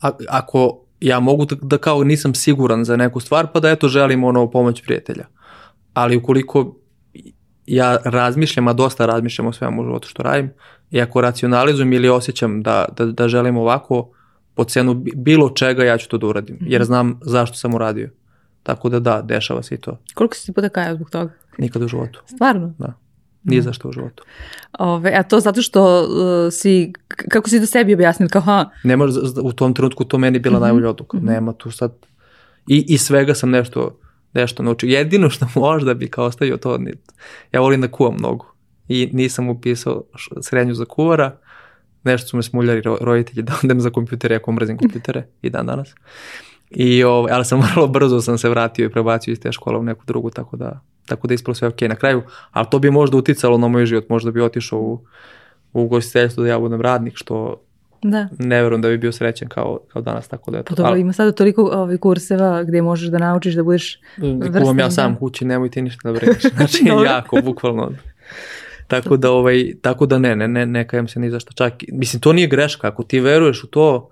A, ako ja mogu da, da kao nisam siguran za neku stvar, pa da eto želim ono pomoć prijatelja. Ali ukoliko ja razmišljam, a dosta razmišljam o svemu životu što radim, i ako racionalizujem ili osjećam da, da, da želim ovako, po cenu bilo čega ja ću to da uradim, jer mhm. znam zašto sam uradio. Tako da da, dešava se i to. Koliko si ti puta kajao zbog toga? Nikad u životu. Stvarno? Da. Nije mhm. zašto u životu. Ove, a to zato što uh, si, kako si do sebi objasnil, kao ha? Ne može, u tom trenutku to meni bila mm -hmm. najbolja odluka. Mm -hmm. Nema tu sad, i, i svega sam nešto, nešto naučio. Jedino što možda bi kao ostavio to, ja volim da kuvam mnogo. I nisam upisao srednju za kuvara, nešto su me smuljali roditelji da odem za kompjutere, ako mrzim kompjutere i dan danas. I, ovaj, ali sam vrlo brzo sam se vratio i prebacio iz te škole u neku drugu, tako da, tako da ispalo sve ok na kraju. Ali to bi možda uticalo na moj život, možda bi otišao u, u gostiteljstvo da ja budem radnik, što da. ne verujem da bi bio srećen kao, kao danas, tako da je to. Pa dobro, ali, ima sada toliko ovih kurseva gde možeš da naučiš da budeš vrstan. Kuvam ja sam da. kući, nemoj ti ništa da brineš. Znači, jako, bukvalno. Tako da, ovaj, tako da ne, ne, ne, ne kajem se ni zašto. Čak, mislim, to nije greška. Ako ti veruješ u to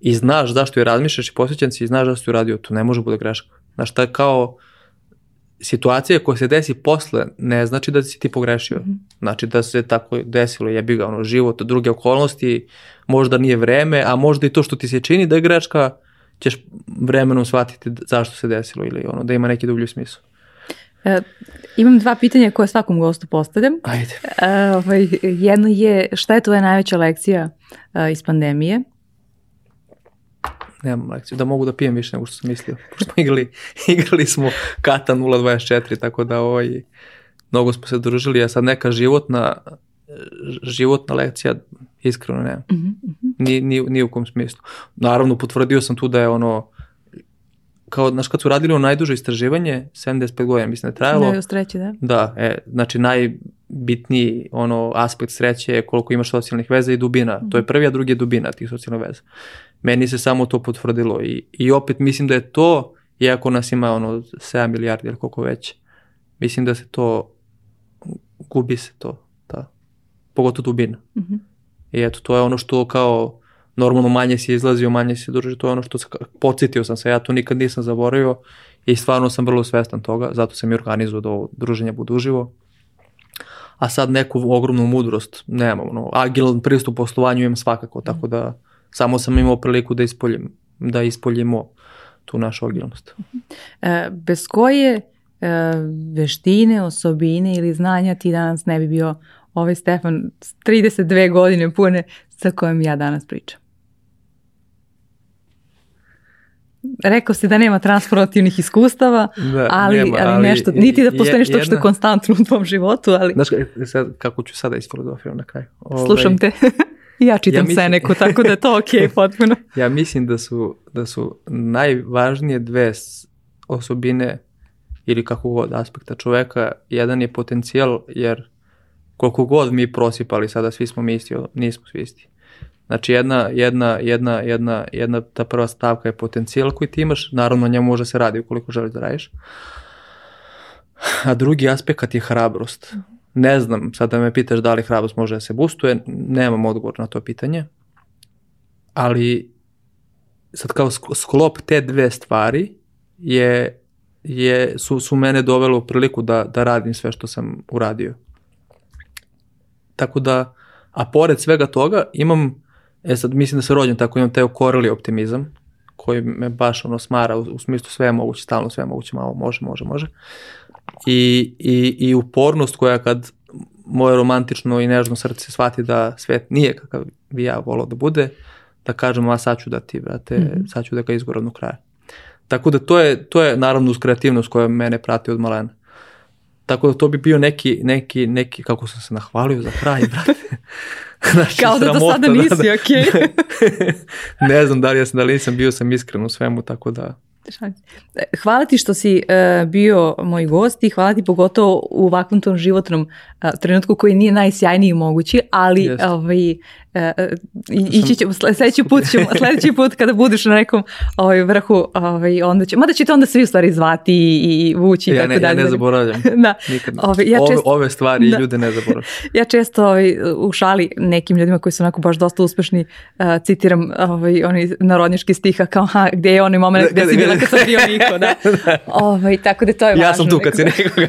i znaš zašto je razmišljaš i posvećen si i znaš zašto je radio, to ne može bude greška. Znaš, to je kao situacija koja se desi posle ne znači da si ti pogrešio. Mm -hmm. Znači da se tako desilo, jebi ga, ono, život, druge okolnosti, možda nije vreme, a možda i to što ti se čini da je greška, ćeš vremenom shvatiti zašto se desilo ili ono, da ima neki dublji smisao. E, imam dva pitanja koje svakom gostu postavljam. Ajde. E, ovaj, jedno je šta je tvoja najveća lekcija e, iz pandemije? Nemam lekciju, da mogu da pijem više nego što sam mislio. Pošto igrali, igrali smo Kata 0.24, tako da ovaj, mnogo smo se družili, a sad neka životna, životna lekcija iskreno nemam. Mm -hmm. ni, ni, ni u kom smislu. Naravno, potvrdio sam tu da je ono, kao, znaš, kad su radili o najduže istraživanje, 75 godina, mislim da je trajalo. Da, sreće, da. Da, e, znači najbitniji ono, aspekt sreće je koliko imaš socijalnih veza i dubina. Mm. To je prvi, a drugi je dubina tih socijalnih veza. Meni se samo to potvrdilo i, i opet mislim da je to, iako nas ima ono 7 milijardi ili koliko već, mislim da se to, gubi se to, da. Pogotovo dubina. Mm -hmm. I eto, to je ono što kao normalno manje si izlazio, manje si družio, to je ono što podsjetio sam se, ja to nikad nisam zaboravio i stvarno sam vrlo svestan toga, zato sam i organizuo da ovo druženje bude uživo. A sad neku ogromnu mudrost nemam, ono, agilan pristup poslovanju imam svakako, tako da samo sam imao priliku da ispoljim, da ispoljimo tu našu agilnost. E, bez koje e, veštine, osobine ili znanja ti danas ne bi bio ovaj Stefan 32 godine pune sa kojim ja danas pričam? Rekao si da nema transformativnih iskustava, Da, ali, nema, ali, ali nešto, niti da postoji nešto što je konstantno u tvom životu, ali Znaš kako ću sada isfilozofiram na kraju? Ovaj, slušam te. ja čitam Ja mislim- Seneku, tako da je to ok, potpuno. Ja mislim da su, da su najvažnije dve osobine ili kako god aspekta čoveka. Jedan je potencijal jer koliko god mi prosipali sada svi smo mi isti, nismo svi isti. Znači jedna, jedna, jedna, jedna, jedna ta prva stavka je potencijal koji ti imaš, naravno njemu može se radi ukoliko želiš da radiš. A drugi aspekt je hrabrost. Ne znam, sada me pitaš da li hrabrost može da se boostuje, nemam odgovor na to pitanje, ali sad kao sk- sklop te dve stvari je, je, su, su mene dovele u priliku da, da radim sve što sam uradio. Tako da, a pored svega toga imam, e sad mislim da se rođen tako, imam taj okoreli optimizam koji me baš ono smara u, u smislu sve je moguće, stalno sve je moguće, malo može, može, može. I, i, i upornost koja kad moje romantično i nežno srce shvati da svet nije kakav bi ja volao da bude, da kažem, a sad ću da ti, brate, Mhm. sad ću da ga izgoram do kraja. Tako da to je, to je naravno uz kreativnost koja mene prati od malena. Tako da to bi bio neki, neki, neki, kako sam se nahvalio za kraj, brate. Znači, Kao da do sramota, sada nisi, ok. ne znam da li, ja sam, da li nisam bio sam iskren u svemu, tako da... E, Hvala ti što si e, bio moj gost i hvala ti pogotovo u ovakvom tom životnom e, trenutku koji nije najsjajniji mogući, ali ovaj, ići ćemo, sle- sledeći put ćemo, sledeći put kada budeš na nekom ovaj, vrhu, ovaj, onda će, mada će te onda svi u stvari zvati i, i vući i Ja tako ne, ja dalje. ne zaboravljam. Da. Nikad. Ove, ja ove, često- ove stvari Da. ljude ne zaboravljam. Ja često ovaj, u šali nekim ljudima koji su onako baš dosta uspešni uh, citiram ovaj, oni narodnjački stiha kao ha, gdje je onaj moment gdje si bila kad sam bio niko. Da. Ovaj, tako da to je važno. Ja sam tu kad si nekoga.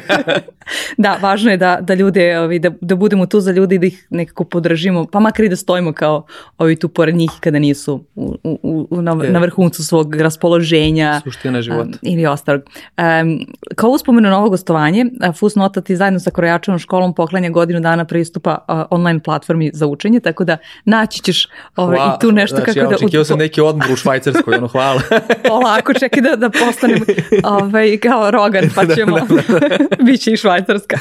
Da, važno je da, da ljude, ovaj, da, da budemo tu za ljude i da ih nekako podržimo, pa makar i da stojimo kao ovi tu pored njih kada nisu u, u, u, na, Je. na vrhuncu svog raspoloženja. Suština života. Um, ili ostalog. Um, kao uspomenu na ovo gostovanje, Fusnota ti zajedno sa Krojačevom školom poklanja godinu dana pristupa uh, online platformi za učenje, tako da naći ćeš ovaj, Hvala. i tu nešto znači, kako ja da... očekio sam neki odmor u Švajcarskoj, ono, hvala. Polako, čekaj da, da postanem ovaj, kao Rogan, pa ćemo, biće i Švajcarska.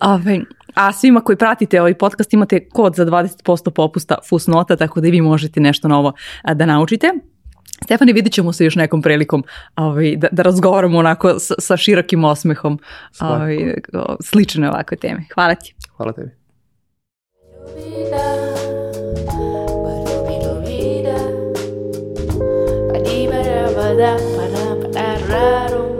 Ovaj, A svima koji pratite ovaj podcast imate kod za 20% popusta Fusnota, tako da i vi možete nešto novo da naučite. Stefani, vidit ćemo se još nekom prilikom ovaj, da, da razgovaramo onako sa, sa širokim osmehom ovaj, slične ovakve teme. Hvala ti. Hvala tebi. Raro